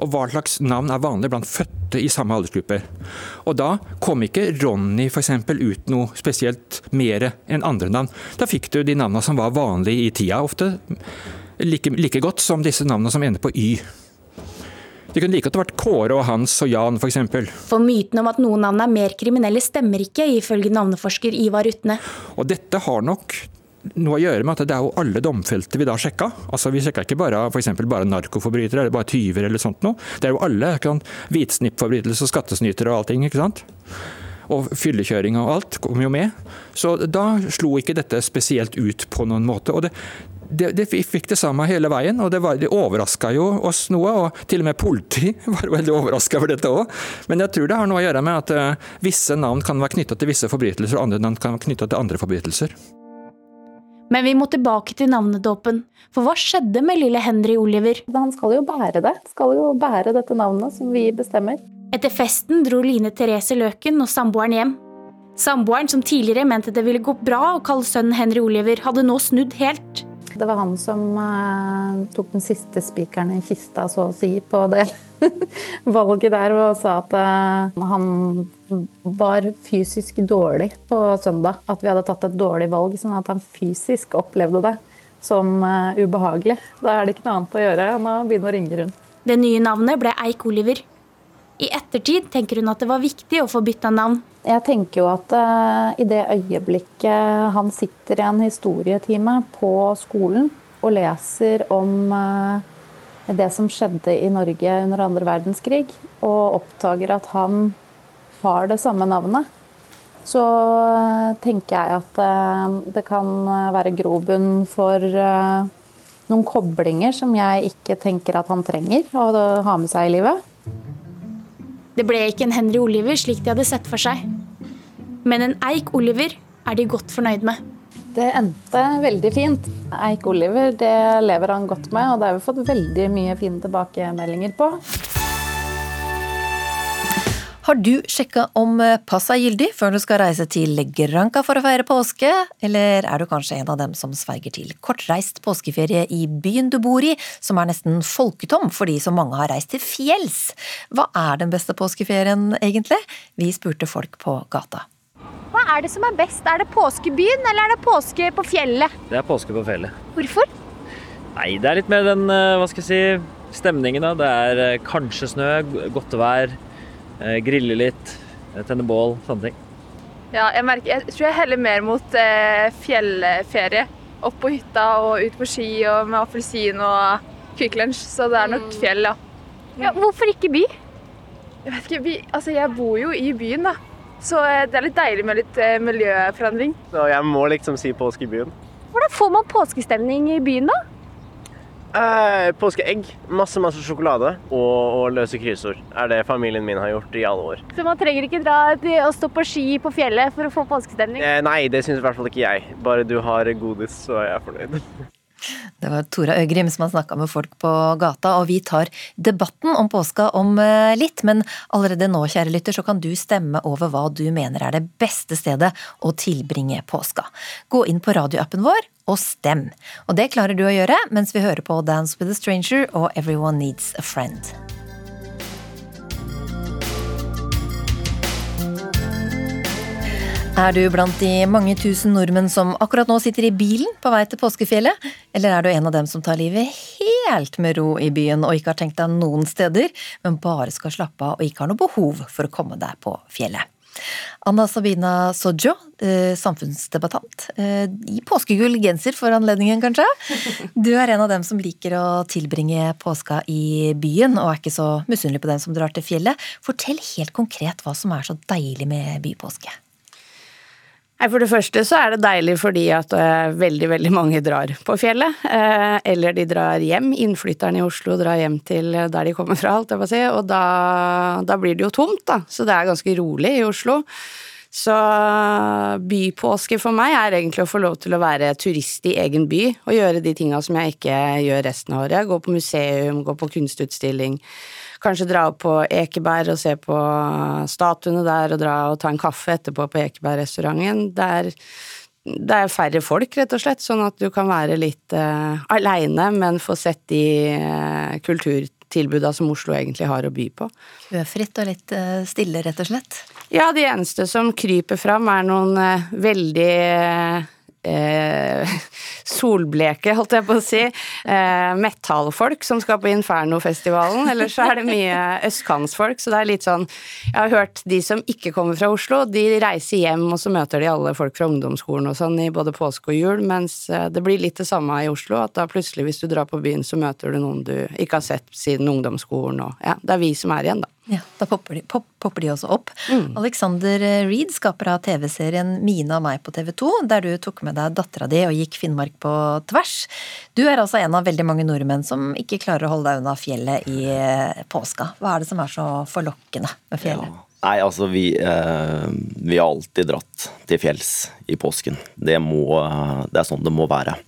og hva slags navn er vanlig blant fødte i samme aldersgrupper. Og da kom ikke Ronny f.eks. ut noe spesielt mer enn andre navn. Da fikk du de navnene som var vanlige i tida, ofte like, like godt som disse navnene som ender på Y. Det kunne like godt vært Kåre og Hans og Jan f.eks. For, for myten om at noen navn er mer kriminelle stemmer ikke, ifølge navneforsker Ivar Utne. Og dette har nok noe å gjøre med at det er jo alle domfelte vi da sjekka. Altså Vi sjekka ikke bare for bare narkoforbrytere eller bare tyver eller sånt noe. Det er jo alle. Hvitsnippforbrytelser, og skattesnytere og allting. ikke sant? Og fyllekjøring og alt kom jo med. Så da slo ikke dette spesielt ut på noen måte. og det, det, det fikk det samme hele veien, og det, var, det overraska jo oss noe. og Til og med politi (laughs) var veldig overraska over dette òg. Men jeg tror det har noe å gjøre med at uh, visse navn kan være knytta til visse forbrytelser, og andre navn kan være knytta til andre forbrytelser. Men vi må tilbake til navnedåpen. For hva skjedde med lille Henry Oliver? Han skal jo bære det. Skal jo bære dette navnet som vi bestemmer. Etter festen dro Line Therese Løken og samboeren hjem. Samboeren, som tidligere mente det ville gå bra å kalle sønnen Henry Oliver, hadde nå snudd helt. Det var han som uh, tok den siste spikeren i kista, så å si, på det (laughs) valget der, og sa at eh, han var fysisk dårlig på søndag. At vi hadde tatt et dårlig valg, sånn at han fysisk opplevde det som eh, ubehagelig. Da er det ikke noe annet å gjøre enn å begynne å ringe rundt. Det nye navnet ble Eik Oliver. I ettertid tenker hun at det var viktig å få bytta navn. Jeg tenker jo at uh, i det øyeblikket han sitter i en historietime på skolen og leser om uh, det som skjedde i Norge under andre verdenskrig, og oppdager at han har det samme navnet, så uh, tenker jeg at det kan være grobunn for noen koblinger som jeg ikke tenker at han trenger å ha med seg i livet. Det ble ikke en Henry Oliver slik de hadde sett for seg. Men en Eik Oliver er de godt fornøyd med. Det endte veldig fint. Eik Oliver det lever han godt med, og det har vi fått veldig mye fine tilbakemeldinger på. Har du sjekka om eh, pass er gyldig før du skal reise til Granca for å feire påske, eller er du kanskje en av dem som sverger til kortreist påskeferie i byen du bor i, som er nesten folketom fordi så mange har reist til fjells? Hva er den beste påskeferien egentlig? Vi spurte folk på gata. Hva er det som er best? Er det påskebyen eller er det påske på fjellet? Det er påske på fjellet. Hvorfor? Nei, det er litt mer den, eh, hva skal jeg si, stemningen da. Det er eh, kanskje snø, godt vær. Eh, grille litt, tenne bål, sånne ting. Ja, jeg, merker, jeg tror jeg heller mer mot fjellferie. Opp på hytta og ut på ski og med appelsin og Kvikk Lunsj. Så det er nok mm. fjell, ja. ja. Hvorfor ikke by? Jeg vet ikke, by, altså jeg bor jo i byen, da. Så eh, det er litt deilig med litt eh, miljøforandring. Så jeg må liksom si påske i byen. Hvordan får man påskestemning i byen, da? Eh, påskeegg, masse masse sjokolade og, og løse kryssord. er det familien min har gjort i alle år. Så man trenger ikke dra og stå på ski på fjellet for å få påskestemning? Eh, nei, det syns i hvert fall ikke jeg. Bare du har godis, så er jeg fornøyd. (laughs) Det var Tora Øgrim som har snakka med folk på gata, og vi tar debatten om påska om eh, litt. Men allerede nå, kjære lytter, så kan du stemme over hva du mener er det beste stedet å tilbringe påska. Gå inn på radioappen vår og stem. Og det klarer du å gjøre mens vi hører på Dance with a Stranger og Everyone Needs a Friend. Er du blant de mange tusen nordmenn som akkurat nå sitter i bilen på vei til påskefjellet? Eller er du en av dem som tar livet helt med ro i byen og ikke har tenkt deg noen steder, men bare skal slappe av og ikke har noe behov for å komme deg på fjellet? Anna Sabina Sojo, eh, samfunnsdebattant. Eh, I påskegull genser for anledningen, kanskje. Du er en av dem som liker å tilbringe påska i byen, og er ikke så misunnelig på dem som drar til fjellet. Fortell helt konkret hva som er så deilig med bypåske. For det første så er det deilig fordi at uh, veldig, veldig mange drar på fjellet. Uh, eller de drar hjem. Innflytterne i Oslo drar hjem til der de kommer fra, alt jeg må si. Og da, da, blir det jo tomt, da. Så det er ganske rolig i Oslo. Så bypåske for meg er egentlig å få lov til å være turist i egen by og gjøre de tinga som jeg ikke gjør resten av året. Gå på museum, gå på kunstutstilling. Kanskje dra opp på Ekeberg og se på statuene der, og dra og ta en kaffe etterpå på Ekebergrestauranten. Det er, det er færre folk, rett og slett, sånn at du kan være litt uh, aleine, men få sett de uh, kulturtilbuda som Oslo egentlig har å by på. Høfritt og litt uh, stille, rett og slett? Ja, de eneste som kryper fram, er noen uh, veldig eh, solbleke, holdt jeg på å si, eh, metallfolk som skal på Inferno-festivalen. Eller så er det mye østkantsfolk, så det er litt sånn Jeg har hørt de som ikke kommer fra Oslo, de reiser hjem, og så møter de alle folk fra ungdomsskolen og sånn i både påske og jul, mens eh, det blir litt det samme i Oslo, at da plutselig, hvis du drar på byen, så møter du noen du ikke har sett siden ungdomsskolen, og ja, det er vi som er igjen, da. Ja, Da popper de, pop, popper de også opp. Mm. Alexander Reed, skaper av TV-serien Mine og meg på TV 2, der du tok med deg dattera di og gikk Finnmark på tvers. Du er altså en av veldig mange nordmenn som ikke klarer å holde deg unna fjellet i eh, påska. Hva er det som er så forlokkende med fjellet? Ja. Nei, altså vi, eh, vi har alltid dratt til fjells i påsken. Det, må, det er sånn det må være.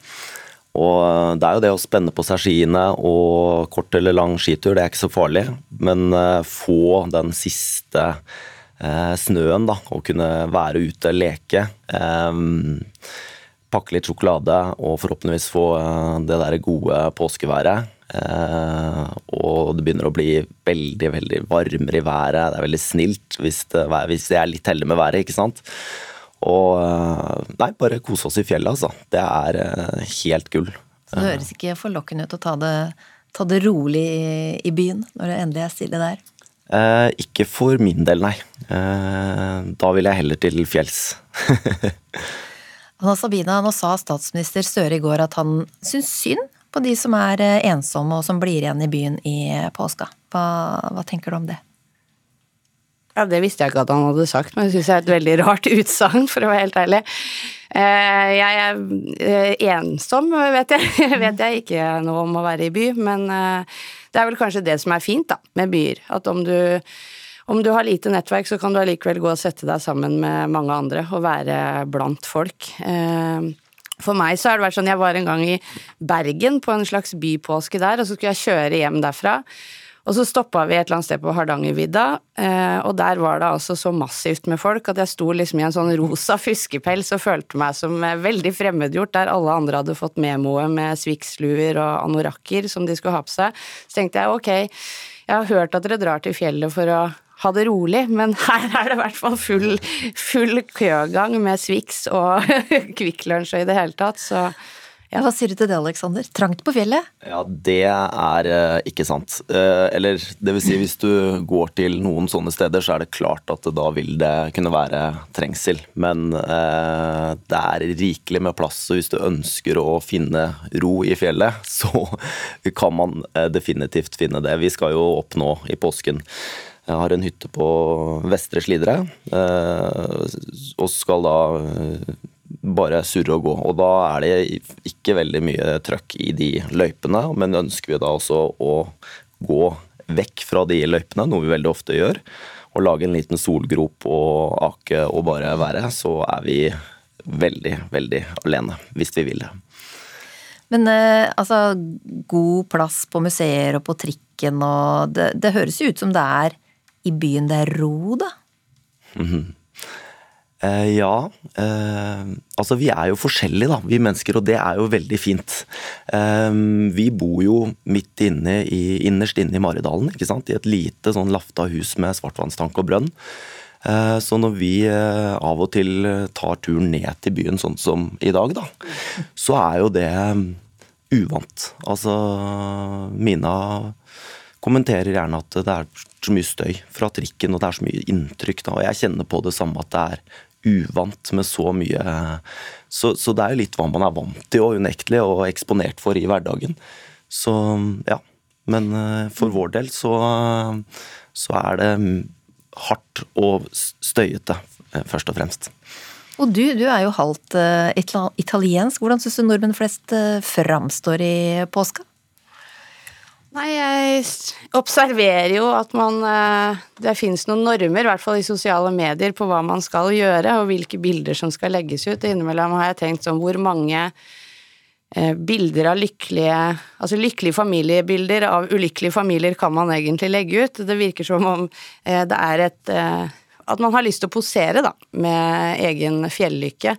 Og det er jo det å spenne på seg skiene og kort eller lang skitur, det er ikke så farlig. Men eh, få den siste eh, snøen, da, og kunne være ute, leke. Eh, pakke litt sjokolade og forhåpentligvis få det der gode påskeværet. Uh, og det begynner å bli veldig veldig varmere i været. Det er veldig snilt hvis det, hvis det er litt heldig med været, ikke sant. Og eh, nei, bare kose oss i fjellet, altså. Det er eh, helt gull. Så det høres ikke forlokkende ut å ta det, ta det rolig i, byen når det endelig er stille der? Eh, ikke for min del, nei. Eh, da vil jeg heller til fjells. Anna Sabina, nå sa statsminister Støre i går at han syns synd på de som er eh, ensomme og som blir igjen i byen i påska. Hva, hva tenker du om det? Ja, Det visste jeg ikke at han hadde sagt, men det syns jeg er et veldig rart utsagn, for å være helt ærlig. Eh, jeg er eh, ensom, vet jeg. (laughs) vet jeg ikke noe om å være i by, men eh, det er vel kanskje det som er fint da, med byer. At om du, om du har lite nettverk, så kan du allikevel gå og sette deg sammen med mange andre og være blant folk. For meg så har det vært sånn, jeg var en gang i Bergen på en slags bypåske der, og så skulle jeg kjøre hjem derfra. Og så stoppa vi et eller annet sted på Hardangervidda, eh, og der var det altså så massivt med folk at jeg sto liksom i en sånn rosa fuskepels og følte meg som eh, veldig fremmedgjort, der alle andre hadde fått memoet med Swix-luer og anorakker som de skulle ha på seg. Så tenkte jeg ok, jeg har hørt at dere drar til fjellet for å ha det rolig, men (laughs) her er det i hvert fall full, full køgang med Swix og (laughs) Kvikk Lunsj og i det hele tatt, så ja, Hva sier du til det, Aleksander? Trangt på fjellet? Ja, det er uh, ikke sant. Uh, eller det vil si, hvis du går til noen sånne steder, så er det klart at da vil det kunne være trengsel. Men uh, det er rikelig med plass, så hvis du ønsker å finne ro i fjellet, (laughs) så kan man definitivt finne det. Vi skal jo opp nå i påsken. Jeg har en hytte på Vestre Slidre, og skal da bare surre og gå. Og da er det ikke veldig mye trøkk i de løypene, men ønsker vi da også å gå vekk fra de løypene, noe vi veldig ofte gjør, og lage en liten solgrop og ake og bare være, så er vi veldig, veldig alene, hvis vi vil det. Men eh, altså, god plass på museer og på trikken og det, det høres jo ut som det er i byen det er ro, da? Mm -hmm. Eh, ja. Eh, altså, vi er jo forskjellige, da, vi mennesker, og det er jo veldig fint. Eh, vi bor jo midt inne i, innerst inne i Maridalen, ikke sant? i et lite sånn lafta hus med svartvannstank og brønn. Så når vi av og til tar turen ned til byen sånn som i dag, da, så er jo det uvant. Altså, Mina kommenterer gjerne at det er så mye støy fra trikken, og det er så mye inntrykk. Da, og jeg kjenner på det samme at det er uvant med så mye så, så, det er jo litt hva man er vant til og unektelig og eksponert for i hverdagen. Så ja. Men eh, for vår del så, så er det hardt og støyete, eh, først og fremst. Og du, du er jo halvt uh, italiensk. Hvordan syns du nordmenn flest framstår i påska? Nei, jeg observerer jo at man eh, Det finnes noen normer, i hvert fall i sosiale medier, på hva man skal gjøre, og hvilke bilder som skal legges ut. Innimellom har jeg tenkt sånn hvor mange eh, bilder av lykkelige Altså lykkelige familiebilder av ulykkelige familier kan man egentlig legge ut? Det virker som om eh, det er et At man har lyst til å posere, da, med egen fjellykke.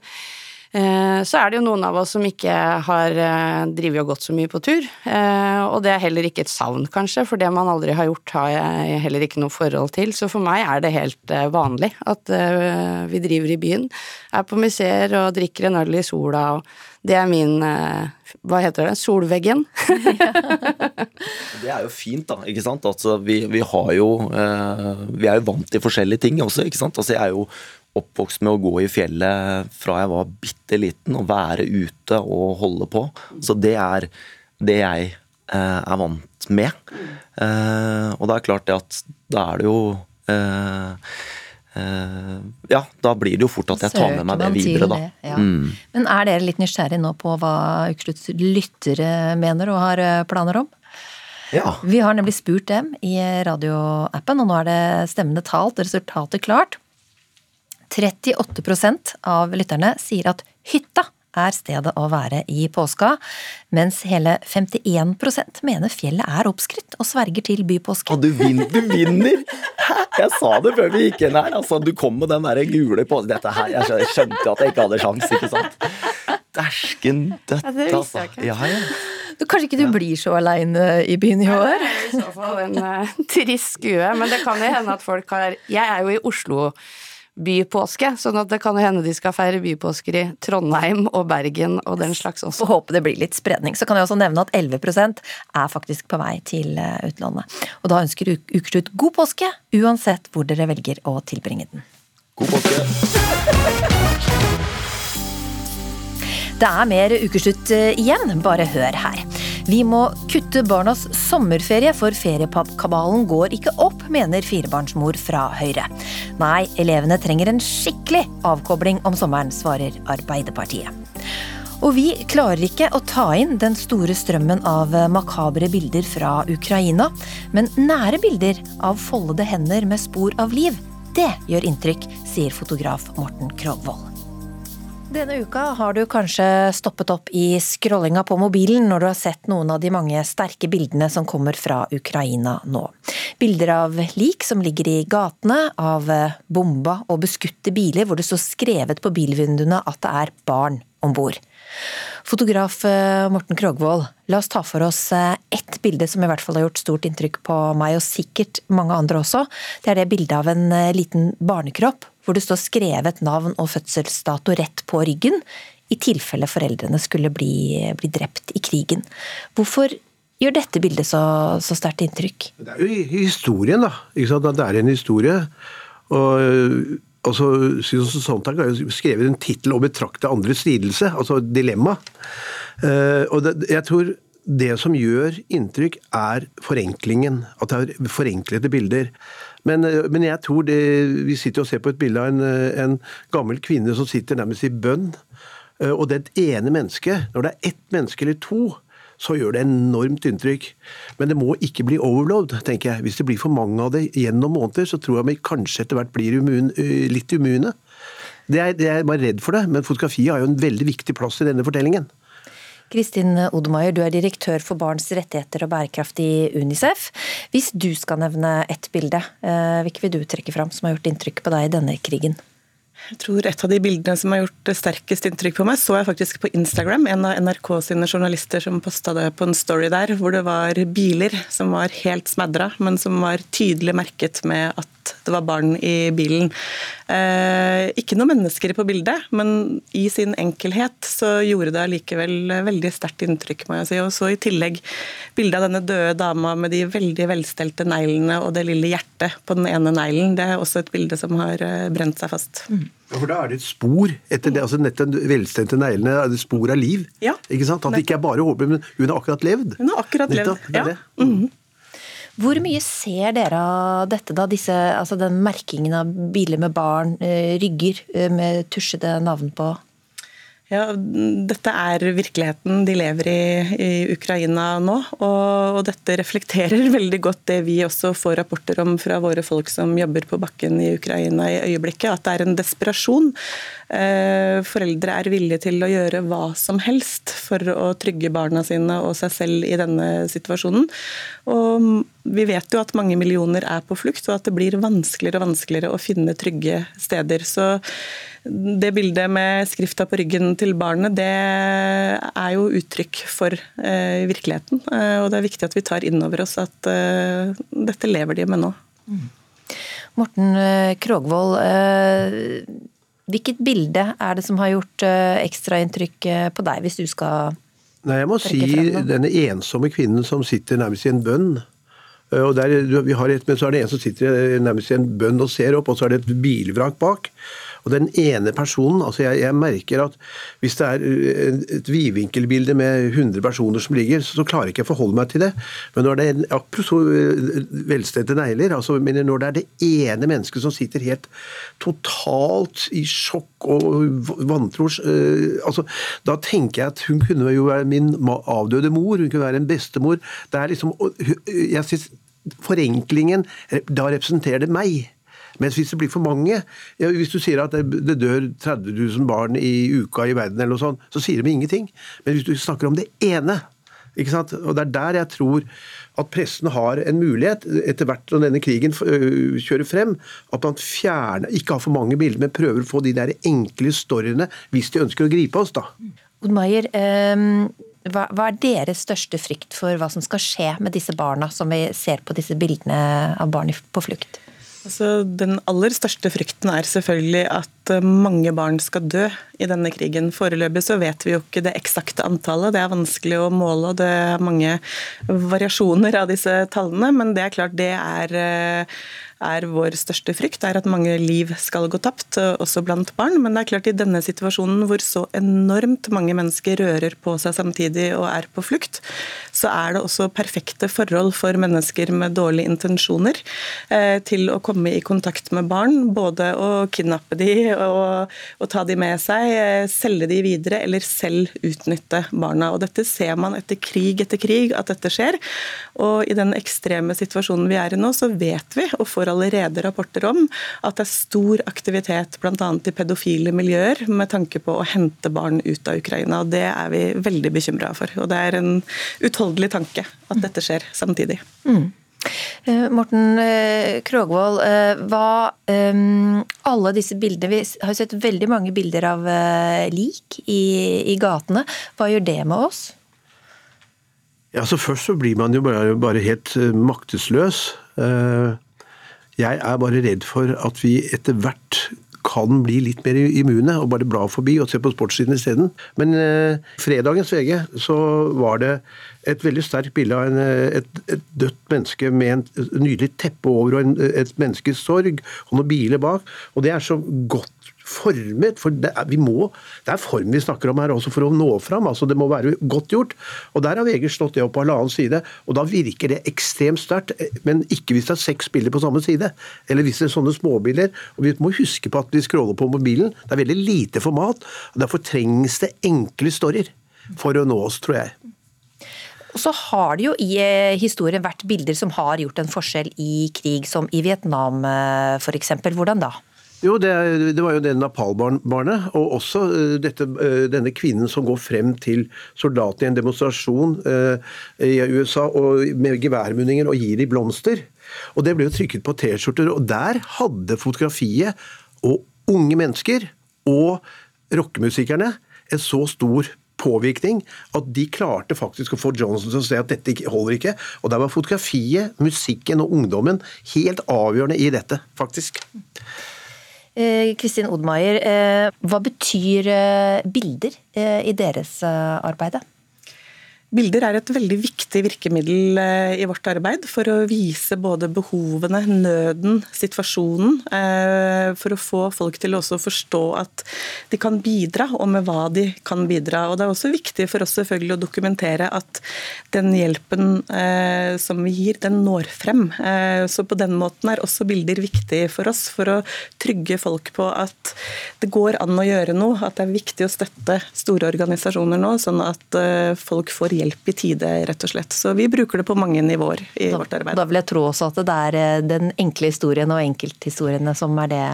Eh, så er det jo noen av oss som ikke har eh, drevet og gått så mye på tur. Eh, og det er heller ikke et savn, kanskje, for det man aldri har gjort, har jeg heller ikke noe forhold til. Så for meg er det helt vanlig at vi driver i byen, er på museer og drikker en øl i sola. og Det er min hva heter det, solveggen. (laughs) det er jo fint, da. ikke sant? Altså, vi, vi, har jo Vi er jo vant til forskjellige ting også, ikke sant. Altså, jeg er jo oppvokst med å gå i fjellet fra jeg var bitte liten, og være ute og holde på. Så det er det jeg eh, er vant med. Eh, og det er klart det at da er det jo eh, eh ja, da blir det jo fort at jeg tar med meg det videre, da. Det, ja. mm. Men er dere litt nysgjerrig nå på hva Ukeslutts lyttere mener og har eh, planer om? Vi har nemlig spurt dem i radioappen, og nå er det stemmende talt, resultatet klart. 38% av lytterne sier at hytta er stedet å være i påska, mens hele 51% mener fjellet er oppskrytt og sverger til bypåske. Og du, vinner! du vinner! Jeg sa det før vi gikk inn her. Altså, du kom med den der gule på Dette her, Jeg skjønte- at jeg ikke hadde sjans, ikke sant? Dæsken dødt, Ja, det visste altså. jeg ikke. Ja, ja. Du, kanskje ikke du blir så aleine i byen i år? Det er I så fall en uh, trist skue. Men det kan jo hende at folk har Jeg er jo i Oslo bypåske, sånn at det kan hende de skal feire bypåsker i Trondheim og Bergen og den slags også. Får håpe det blir litt spredning. Så kan jeg også nevne at 11% er faktisk på vei til eh, utlandet. Og da ønsker Ukeslutt god påske, uansett hvor dere velger å tilbringe den. God påske. Det er mer ukeslutt eh, igjen, bare hør her. Vi må kutte barnas sommerferie, for feriepappkabalen går ikke opp, mener firebarnsmor fra Høyre. Nei, elevene trenger en skikkelig avkobling om sommeren, svarer Arbeiderpartiet. Og vi klarer ikke å ta inn den store strømmen av makabre bilder fra Ukraina, men nære bilder av foldede hender med spor av liv, det gjør inntrykk, sier fotograf Morten Krogvold. Denne uka har du kanskje stoppet opp i scrollinga på mobilen når du har sett noen av de mange sterke bildene som kommer fra Ukraina nå. Bilder av lik som ligger i gatene, av bomba og beskutte biler hvor det står skrevet på bilvinduene at det er barn om bord. Fotograf eh, Morten Krogvold, la oss ta for oss eh, ett bilde som i hvert fall har gjort stort inntrykk på meg, og sikkert mange andre også. Det er det bildet av en eh, liten barnekropp hvor det står skrevet navn og fødselsdato rett på ryggen, i tilfelle foreldrene skulle bli, bli drept i krigen. Hvorfor gjør dette bildet så, så sterkt inntrykk? Det er jo historien, da. Ikke sant? Det er en historie. Og, altså, så Susan Sontag har jo skrevet en tittel om 'betrakte andres lidelse', altså dilemma. Eh, og det, jeg tror det som gjør inntrykk, er forenklingen. At det er forenklede bilder. Men, eh, men jeg tror det Vi sitter og ser på et bilde av en, eh, en gammel kvinne som sitter nærmest i bønn. Eh, Og det ene mennesket, når det er ett menneske eller to, så gjør det enormt inntrykk. Men det må ikke bli overload, tenker jeg. Hvis det blir for mange av det gjennom måneder, så tror jeg vi kanskje etter hvert blir immun, litt immune. Det er, det er bare redd for det, men fotografiet har jo en veldig viktig plass i denne fortellingen. Kristin Odemeyer, du er direktør for barns rettigheter og bærekraft i Unicef. Hvis du skal nevne ett bilde, eh, hvilket vil du trekke fram som har gjort inntrykk på deg i denne krigen? Jeg tror et av de bildene som har gjort sterkest inntrykk på meg, så jeg faktisk på Instagram. En av NRK sine journalister som posta det på en story der, hvor det var biler som var helt smadra, men som var tydelig merket med at det var barn i bilen. Eh, ikke noen mennesker på bildet, men i sin enkelhet så gjorde det allikevel veldig sterkt inntrykk, må jeg si. Og så i tillegg bildet av denne døde dama med de veldig velstelte neglene og det lille hjertet på den ene neglen. Det er også et bilde som har eh, brent seg fast. Ja, for Da er det et spor etter det, altså nettopp velstente neglene. er det spor av liv. Ja. Ikke sant? At det ikke er bare håper, men hun har akkurat levd. Hun har akkurat Nettopp, levd, det ja. det. Mhm. Hvor mye ser dere av dette, da? Disse, altså den merkingen av biler med barn, eh, rygger eh, med tusjede navn på? Ja, dette er virkeligheten de lever i i Ukraina nå. Og, og dette reflekterer (laughs) veldig godt det vi også får rapporter om fra våre folk som jobber på bakken i Ukraina i øyeblikket, at det er en desperasjon. Eh, Foreldre er villige til å gjøre hva som helst for å trygge barna sine og seg selv i denne situasjonen. Og vi vet jo at mange millioner er på flukt, og at det blir vanskeligere og vanskeligere å finne trygge steder. Så det bildet med skrifta på ryggen til barnet, det er jo uttrykk for eh, virkeligheten. Eh, og det er viktig at vi tar inn over oss at eh, dette lever de med nå. Morten eh, Krogvold, eh, hvilket bilde er det som har gjort eh, ekstra inntrykk eh, på deg, hvis du skal Nei, jeg må si frem denne ensomme kvinnen som sitter nærmest i en bønn. Og der, du- vi har et, men så er det en som sitter nærmest i en bønn og ser opp, og så er det et bilvrak bak. Og den ene personen altså jeg, jeg merker at hvis det er eh, et vidvinkelbilde med 100 personer som ligger, så, så klarer jeg ikke å forholde meg til det. Men når det er akkurat så velstedte negler, altså, når det er det ene mennesket som sitter helt totalt i sjokk og vantro eh, altså, Da tenker jeg at hun kunne jo være min avdøde mor, hun kunne være en bestemor. Det er liksom, jeg synes Forenklingen, eh, da representerer det meg. Mens hvis det blir for mange ja, Hvis du sier at det, dør 30 000 barn i uka i verden, eller noe sånt, så sier de ingenting. Men hvis du snakker om det ene? Og Det er der jeg tror at pressen har en mulighet, etter hvert som denne krigen øh, kjører frem, at man fjerner, ikke har for mange bilder, men prøver å få de der enkle storyene hvis de ønsker å gripe oss. da. Oddmeier, eh, hva, hva er deres største frykt for hva som skal skje med disse barna som vi ser på disse bildene av barn på flukt? Altså, den aller største frykten er selvfølgelig at eh, mange barn skal dø i denne krigen. Foreløpig så vet vi jo ikke det eksakte antallet, det er vanskelig å måle og det er mange variasjoner av disse tallene, men det er klart det er, eh, er vår største frykt, er at mange liv skal gå tapt, eh, også blant barn. Men det er klart i denne situasjonen hvor så enormt mange mennesker rører på seg samtidig og er på flukt, så er det også perfekte forhold for mennesker med dårlige intensjoner eh, til å komme i kontakt med barn. Både å kidnappe de og, og ta de med seg, eh, selge de videre eller selv utnytte barna. Og Dette ser man etter krig etter krig at dette skjer. Og i den ekstreme situasjonen vi er i nå, så vet vi, og får allerede rapporter om, at det er stor aktivitet bl.a. i pedofile miljøer med tanke på å hente barn ut av Ukraina. og Det er vi veldig bekymra for. Og det er en utholdelig tanke at dette skjer samtidig. Mm. Eh, Morten eh, Krogvold, eh, hva Alle disse bildene Vi har sett veldig mange bilder av lik i, i gatene. Hva gjør det med oss? Ja, så Først så blir man jo bare, bare helt maktesløs. Eh, Jeg er bare redd for at vi etter hvert kan bli litt mer immune og bare bla forbi og se på sportssiden isteden. Men eh, fredagens VG så var det et veldig sterkt bilde av en, eh, et, et dødt menneske med en nydelig teppe over og en, et menneskes sorg og noen biler bak. Og det er så godt formet, for det er, vi må, det er form vi snakker om her også for å nå fram. altså Det må være godt gjort. Og Der har VG slått det opp på halvannen side, og da virker det ekstremt sterkt. Men ikke hvis det er seks bilder på samme side, eller hvis det er sånne småbilder. Og Vi må huske på at vi scroller på mobilen. Det er veldig lite format. og Derfor trengs det enkle storyer for å nå oss, tror jeg. Og så har det jo i eh, historien vært bilder som har gjort en forskjell i krig, som i Vietnam f.eks. Hvordan da? Jo, det, det var jo det Napal-barnet, og også eh, dette, eh, denne kvinnen som går frem til soldatene i en demonstrasjon eh, i USA med geværmunninger og gir dem blomster. Og Det ble jo trykket på T-skjorter, og der hadde fotografiet og unge mennesker og rockemusikerne en så stor påvirkning at de klarte faktisk å få Johnson til å se at dette holder ikke. Og der var fotografiet, musikken og ungdommen helt avgjørende i dette, faktisk. Eh, Kristin Odmaier, eh, hva betyr eh, bilder i deres arbeide? arbeid? Bilder er et veldig viktig virkemiddel eh, i vårt arbeid for å vise både behovene, nøden, situasjonen. eh, For å få folk til å forstå at de kan bidra, og med hva de kan bidra. Og Det er også viktig for oss selvfølgelig å dokumentere at den hjelpen eh, som vi gir, den når frem. Så på den måten er også bilder viktig for oss, for å trygge folk på at det går an å gjøre noe. At det er viktig å støtte store organisasjoner nå, sånn at folk får hjelp i tide, rett og slett. Så vi bruker det på mange nivåer i vårt arbeid. Da vil jeg tro også at det er eh, den enkle historien og enkelthistoriene som er det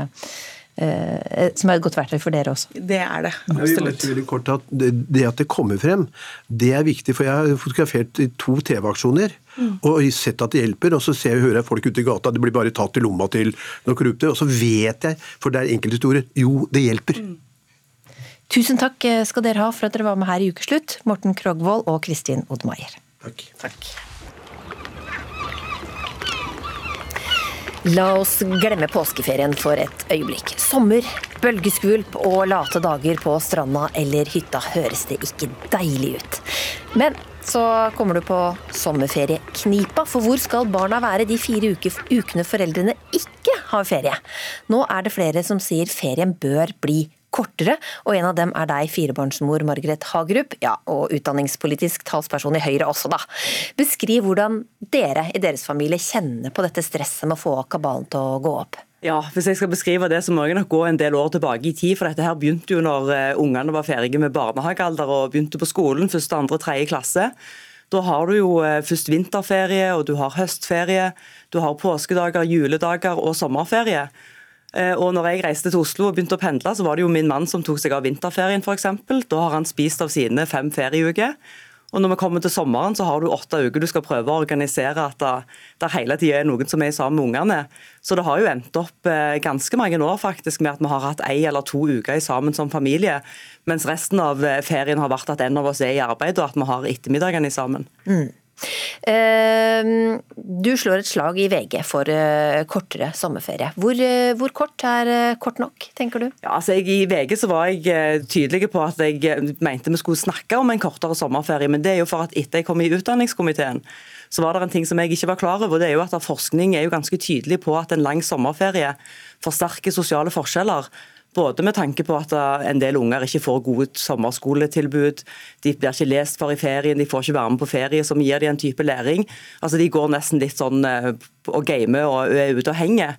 eh, som er et godt verktøy for dere også. Det er det. Si kort at det, at det kommer frem, det er viktig. For jeg har fotografert i to TV-aksjoner og sett at det hjelper. Og så ser jeg, hører jeg folk ute i gata, det blir bare tatt i lomma til noen korrupte. Og så vet jeg, for det er enkelthistorier, jo, det hjelper. Tusen takk skal dere ha for at dere var med her i Ukeslutt, Morten Krogvold og Kristin Odmaier. Takk. La oss glemme påskeferien for et øyeblikk. Sommer, bølgeskvulp og late dager på stranda eller hytta høres det ikke deilig ut. Men så kommer du på sommerferieknipa. For hvor skal barna være de fire uke, ukene foreldrene ikke har ferie? Nå er det flere som sier ferien bør bli kortere, og en av dem er deg, firebarnsmor Margaret Hagerup, ja, og utdanningspolitisk talsperson i Høyre også, da. Beskriv hvordan dere i deres familie kjenner på dette stresset med å få kabalen til å gå opp. Ja, Hvis jeg skal beskrive det, så må jeg nok gå en del år tilbake i tid. For dette her begynte jo når uh, ungene var ferdige med barnehagealder og begynte på skolen, første, andre, tredje klasse. Da har du jo uh, først vinterferie, og du har høstferie, du har påskedager, juledager og sommerferie. Uh, og når jeg reiste til Oslo og begynte å pendle, så var det jo min mann som tok seg av vinterferien f.eks. Da har han spist av sine fem ferieuker. Og når vi kommer til sommeren, så har du åtte uker du skal prøve å organisere at det hele tida er noen som er sammen med ungene. Så det har jo endt opp eh, ganske mange år faktisk med at vi har hatt ei eller to uker sammen som familie, mens resten av eh, ferien har vært at en av oss er i arbeid, og at vi har ettermiddagene sammen. Mm. Ehm, du slår et slag i VG for eh, kortere sommerferie. Hvor, eh, hvor, kort er eh, kort nok, tenker du? Ja, altså jeg, I VG så var jeg tydelig på at jeg mente vi skulle snakke om en kortere sommerferie. Men det er jo for at etter jeg kom i utdanningskomiteen, så var det en ting som jeg ikke var klar over. det er jo at Forskning er jo ganske tydelig på at en lang sommerferie forsterker sosiale forskjeller. Både med tanke på at eh, en del unger ikke får gode sommerskoletilbud, de blir ikke lest for i ferien, de får ikke være med på ferie som gir dem en type læring. Altså De går nesten litt sånn eh, og gamer og er ute og henger.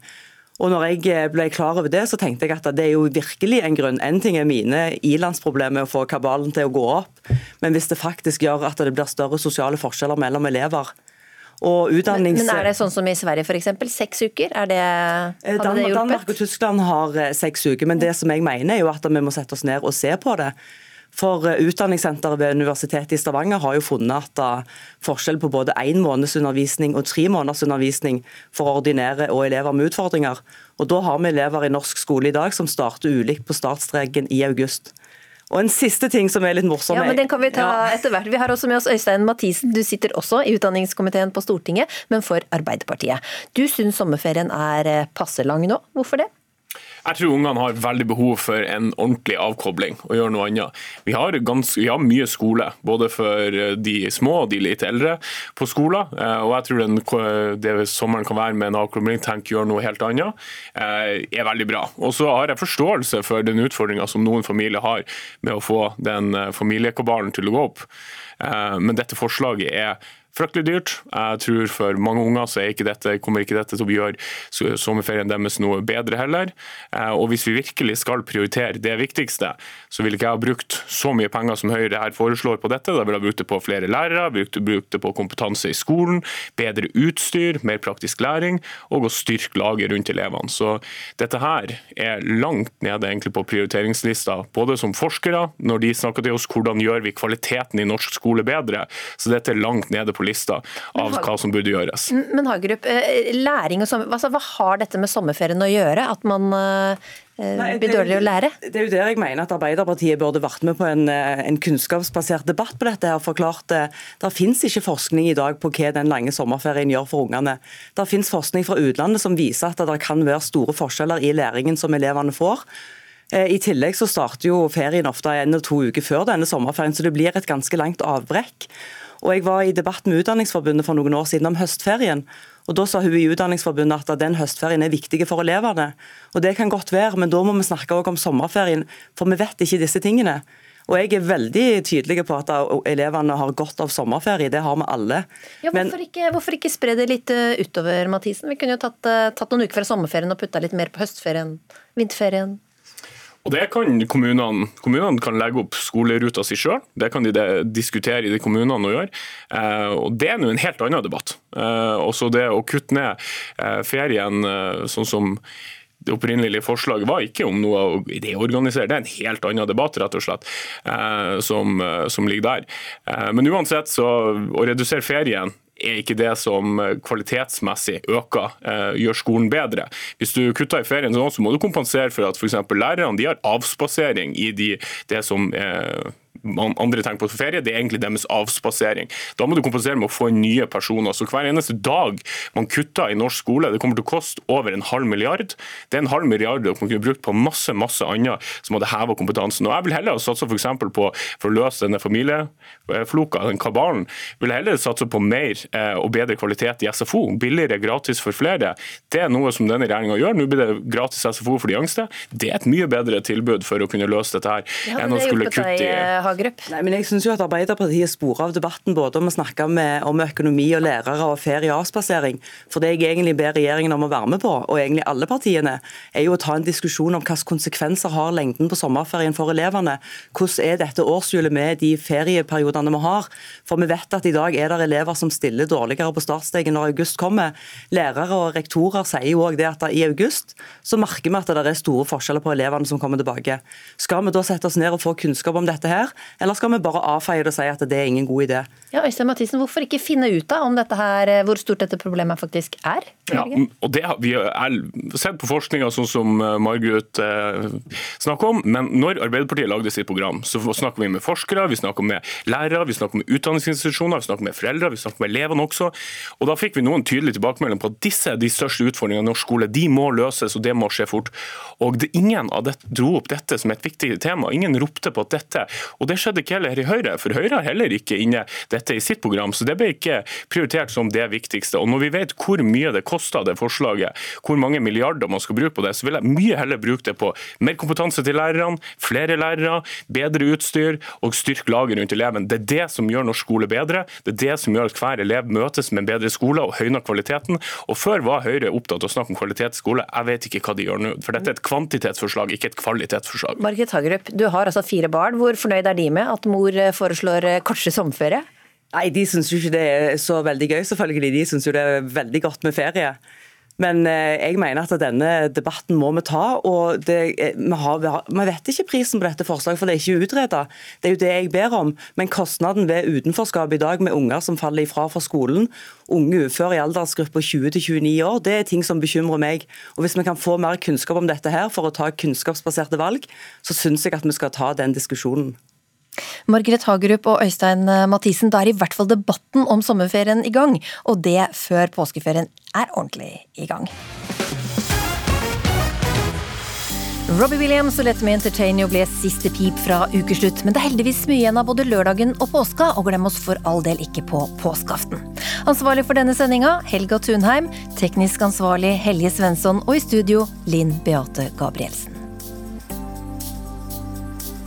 Og når jeg eh, ble klar over det, så tenkte jeg at det er jo virkelig en grunn. En ting er mine ilandsproblemer med å få kabalen til å gå opp, men hvis det faktisk gjør at det blir større sosiale forskjeller mellom elever, Utdannings... Men, men, er det sånn som i Sverige f.eks.? Seks uker? Er det, hadde Dan det hjulpet? Danmark og Tyskland har eh, seks uker, men det som jeg mener er jo at vi må sette oss ned og se på det. For eh, Utdanningssenteret ved Universitetet i Stavanger har jo funnet at forskjell på både én måneds undervisning og tre måneders undervisning for ordinære og elever med utfordringer. Og Da har vi elever i norsk skole i dag som starter ulikt på startstreken i august. Og en siste ting som er litt morsom Ja, men Den kan vi ta ja. etter hvert. Vi har også med oss Øystein Mathisen. Du sitter også i utdanningskomiteen på Stortinget, men for Arbeiderpartiet. Du syns sommerferien er eh, passe lang nå. Hvorfor det? Jeg tror ungene har veldig behov for en ordentlig avkobling og gjøre noe annet. Vi har, ganske, vi har, mye skole, både for eh, de små og de litt eldre på skolen. Eh, og jeg tror den, det sommeren kan være med en avkobling, tenk gjøre noe helt annet, eh, er veldig bra. Og så har jeg forståelse for den utfordringa som noen familier har med å få den familiekabalen til å gå opp. Men dette forslaget er fryktelig dyrt. Jeg tror for mange unger så ikke dette, kommer ikke dette til å gjøre sommerferien deres noe bedre heller. Eh, og hvis vi virkelig skal prioritere det viktigste, så vil ikke jeg ha brukt så mye penger som Høyre her foreslår på dette. Da vil jeg brukt det på flere lærere, brukt, brukt det på kompetanse i skolen, bedre utstyr, mer praktisk læring og å styrke laget rundt elevene. Så dette her er langt nede egentlig på prioriteringslista, både som forskere, når de snakker til oss hvordan gjør vi kvaliteten i norsk skole bedre. Så dette er langt nede på lista av hva som burde gjøres. Men Hagerup, eh, læring og sommer, altså, hva har dette med sommerferien å gjøre? At man eh, Nei, blir dårligere å lære? Det er jo der jeg mener at Arbeiderpartiet burde vært med på en, eh, en kunnskapsbasert debatt på dette. her, forklart det. Der finnes ikke forskning i dag på hva den lange sommerferien gjør for ungene. Det finnes forskning fra utlandet som viser at det kan være store forskjeller i læringen som elevene får. I tillegg så starter jo ferien ofte en eller to uker før denne sommerferien, så det blir et ganske langt avbrekk. Og Jeg var i debatt med Utdanningsforbundet for noen år siden om høstferien. og Da sa hun i Utdanningsforbundet at den høstferien er viktig for elevene. Og Det kan godt være, men da må vi snakke også om sommerferien, for vi vet ikke disse tingene. Og Jeg er veldig tydelig på at elevene har godt av sommerferie, det har vi alle. Ja, hvorfor, Men, ikke, hvorfor ikke spre det litt eh, utover, Mathisen? Vi kunne jo tatt, eh, tatt noen uker fra sommerferien og putta litt mer på høstferien, vinterferien. Og Det kan kommunene, kommunene kan legge opp skoleruta si sjøl, det kan de diskutere i de kommunene og gjøre. Eh, og Det er nå en helt annen debatt. Eh, også det å kutte ned eh, ferien sånn som det opprinnelige forslaget var ikke om noe å reorganisere, det er en helt annen debatt rett og slett, som, som ligger der. Men uansett, så å redusere ferien er ikke det som kvalitetsmessig øker, eh, gjør skolen bedre. Hvis du kutter i ferien, så må du kompensere for at f.eks. lærerne de har avspasering i de, det som er man- andre tenker på ferie, det er egentlig deres avspasering. Da må du kompensere med å få inn nye personer. Så hver eneste dag man kutter i norsk skole, det kommer til å koste over en halv milliard. Det er en halv milliard man kunne brukt på masse masse annet som hadde heva kompetansen. Og Jeg vil heller for, eksempel på for å løse denne familiefloka, den kabalen, vil jeg heller satse på mer eh, og bedre kvalitet i SFO. Billigere, gratis for flere. Det er noe som denne regjeringa gjør. Nå blir det gratis SFO for de yngste. Det er et mye bedre tilbud for å kunne løse dette her, enn å skulle kutte i Hagerup? Nei, men jeg synes jo at Arbeiderpartiet sporer av debatten både om å snakke med, om økonomi og lærere og ferie. For det jeg egentlig ber regjeringen om å være med på, og egentlig alle partiene, er jo å ta en diskusjon om hvilke konsekvenser har lengden på sommerferien for elevene. Hvordan er dette årshjulet med de ferieperiodene vi har? For vi vet at i dag er det elever som stiller dårligere på startstegen når august kommer. Lærere og rektorer sier jo òg det at i august så merker vi at det er store forskjeller på elevene som kommer tilbake. Skal vi da sette oss ned og få kunnskap om dette her, eller skal vi bare avfeie det og si at det er ingen god idé? Ja, Øystein Mathisen, hvorfor ikke finne ut da om dette her, eh, hvor stort dette problemet faktisk er? Ja, og det har Vi har sett på forskninga sånn som Margrethe eh, snakker om, men når Arbeiderpartiet lagde sitt program, så snakker vi med forskere, vi snakker med lærere, vi snakker med utdanningsinstitusjoner, vi snakker med foreldre, vi snakker med elevene også. Og Da fikk vi noen tydelige tilbakemeldinger på at disse er de største utfordringene i norsk skole. De må løses, og det må skje fort. Og det, Ingen av dette dro opp dette som et viktig tema. Ingen ropte på at dette Og det skjedde ikke heller i Høyre, for Høyre har heller ikke inne dette i sitt program. Så det ble ikke prioritert som det viktigste. Og når vi vet hvor mye det koster det forslaget, hvor mange milliarder man skal bruke på det, så vil jeg mye heller bruke det på mer kompetanse til lærerne, flere lærere, bedre utstyr og styrke laget rundt eleven. Det er det som gjør norsk skole bedre. Det er det som gjør at hver elev møtes med en bedre skole og høyner kvaliteten. Og Før var Høyre opptatt av å snakke om kvalitet i skole. Jeg vet ikke hva de gjør nå. For dette er et kvantitetsforslag, ikke et kvalitetsforslag. Margit Hagerup, du har altså fire barn. Hvor fornøyd er de med at mor eh, foreslår eh, kortere sommerferie? Nei, de syns jo ikke det er så veldig gøy, selvfølgelig. De syns jo det er veldig godt med ferie. Men eh, jeg mener at denne debatten må vi ta. og det, vi, har, vi, vet ikke prisen på dette forslaget, for det er ikke utredet. Det er jo det jeg ber om. Men kostnaden ved utenforskap i dag med unger som faller ifra fra skolen, unge uføre i aldersgruppa 20-29 år, det er ting som bekymrer meg. Og Hvis vi kan få mer kunnskap om dette her for å ta kunnskapsbaserte valg, så syns jeg at vi skal ta den diskusjonen. Margaret Hagerup og Øystein Mathisen, da er i hvert fall debatten om sommerferien i gang. Og det før påskeferien er ordentlig i gang. Robbie Williams og Let Me Entertain You ble siste pip fra ukeslutt, men det er heldigvis mye igjen av både lørdagen og påska, og glem oss for all del ikke på påskeaften. Ansvarlig for denne sendinga, Helga Thunheim. Teknisk ansvarlig, Helje Svensson. Og i studio, Linn Beate Gabrielsen.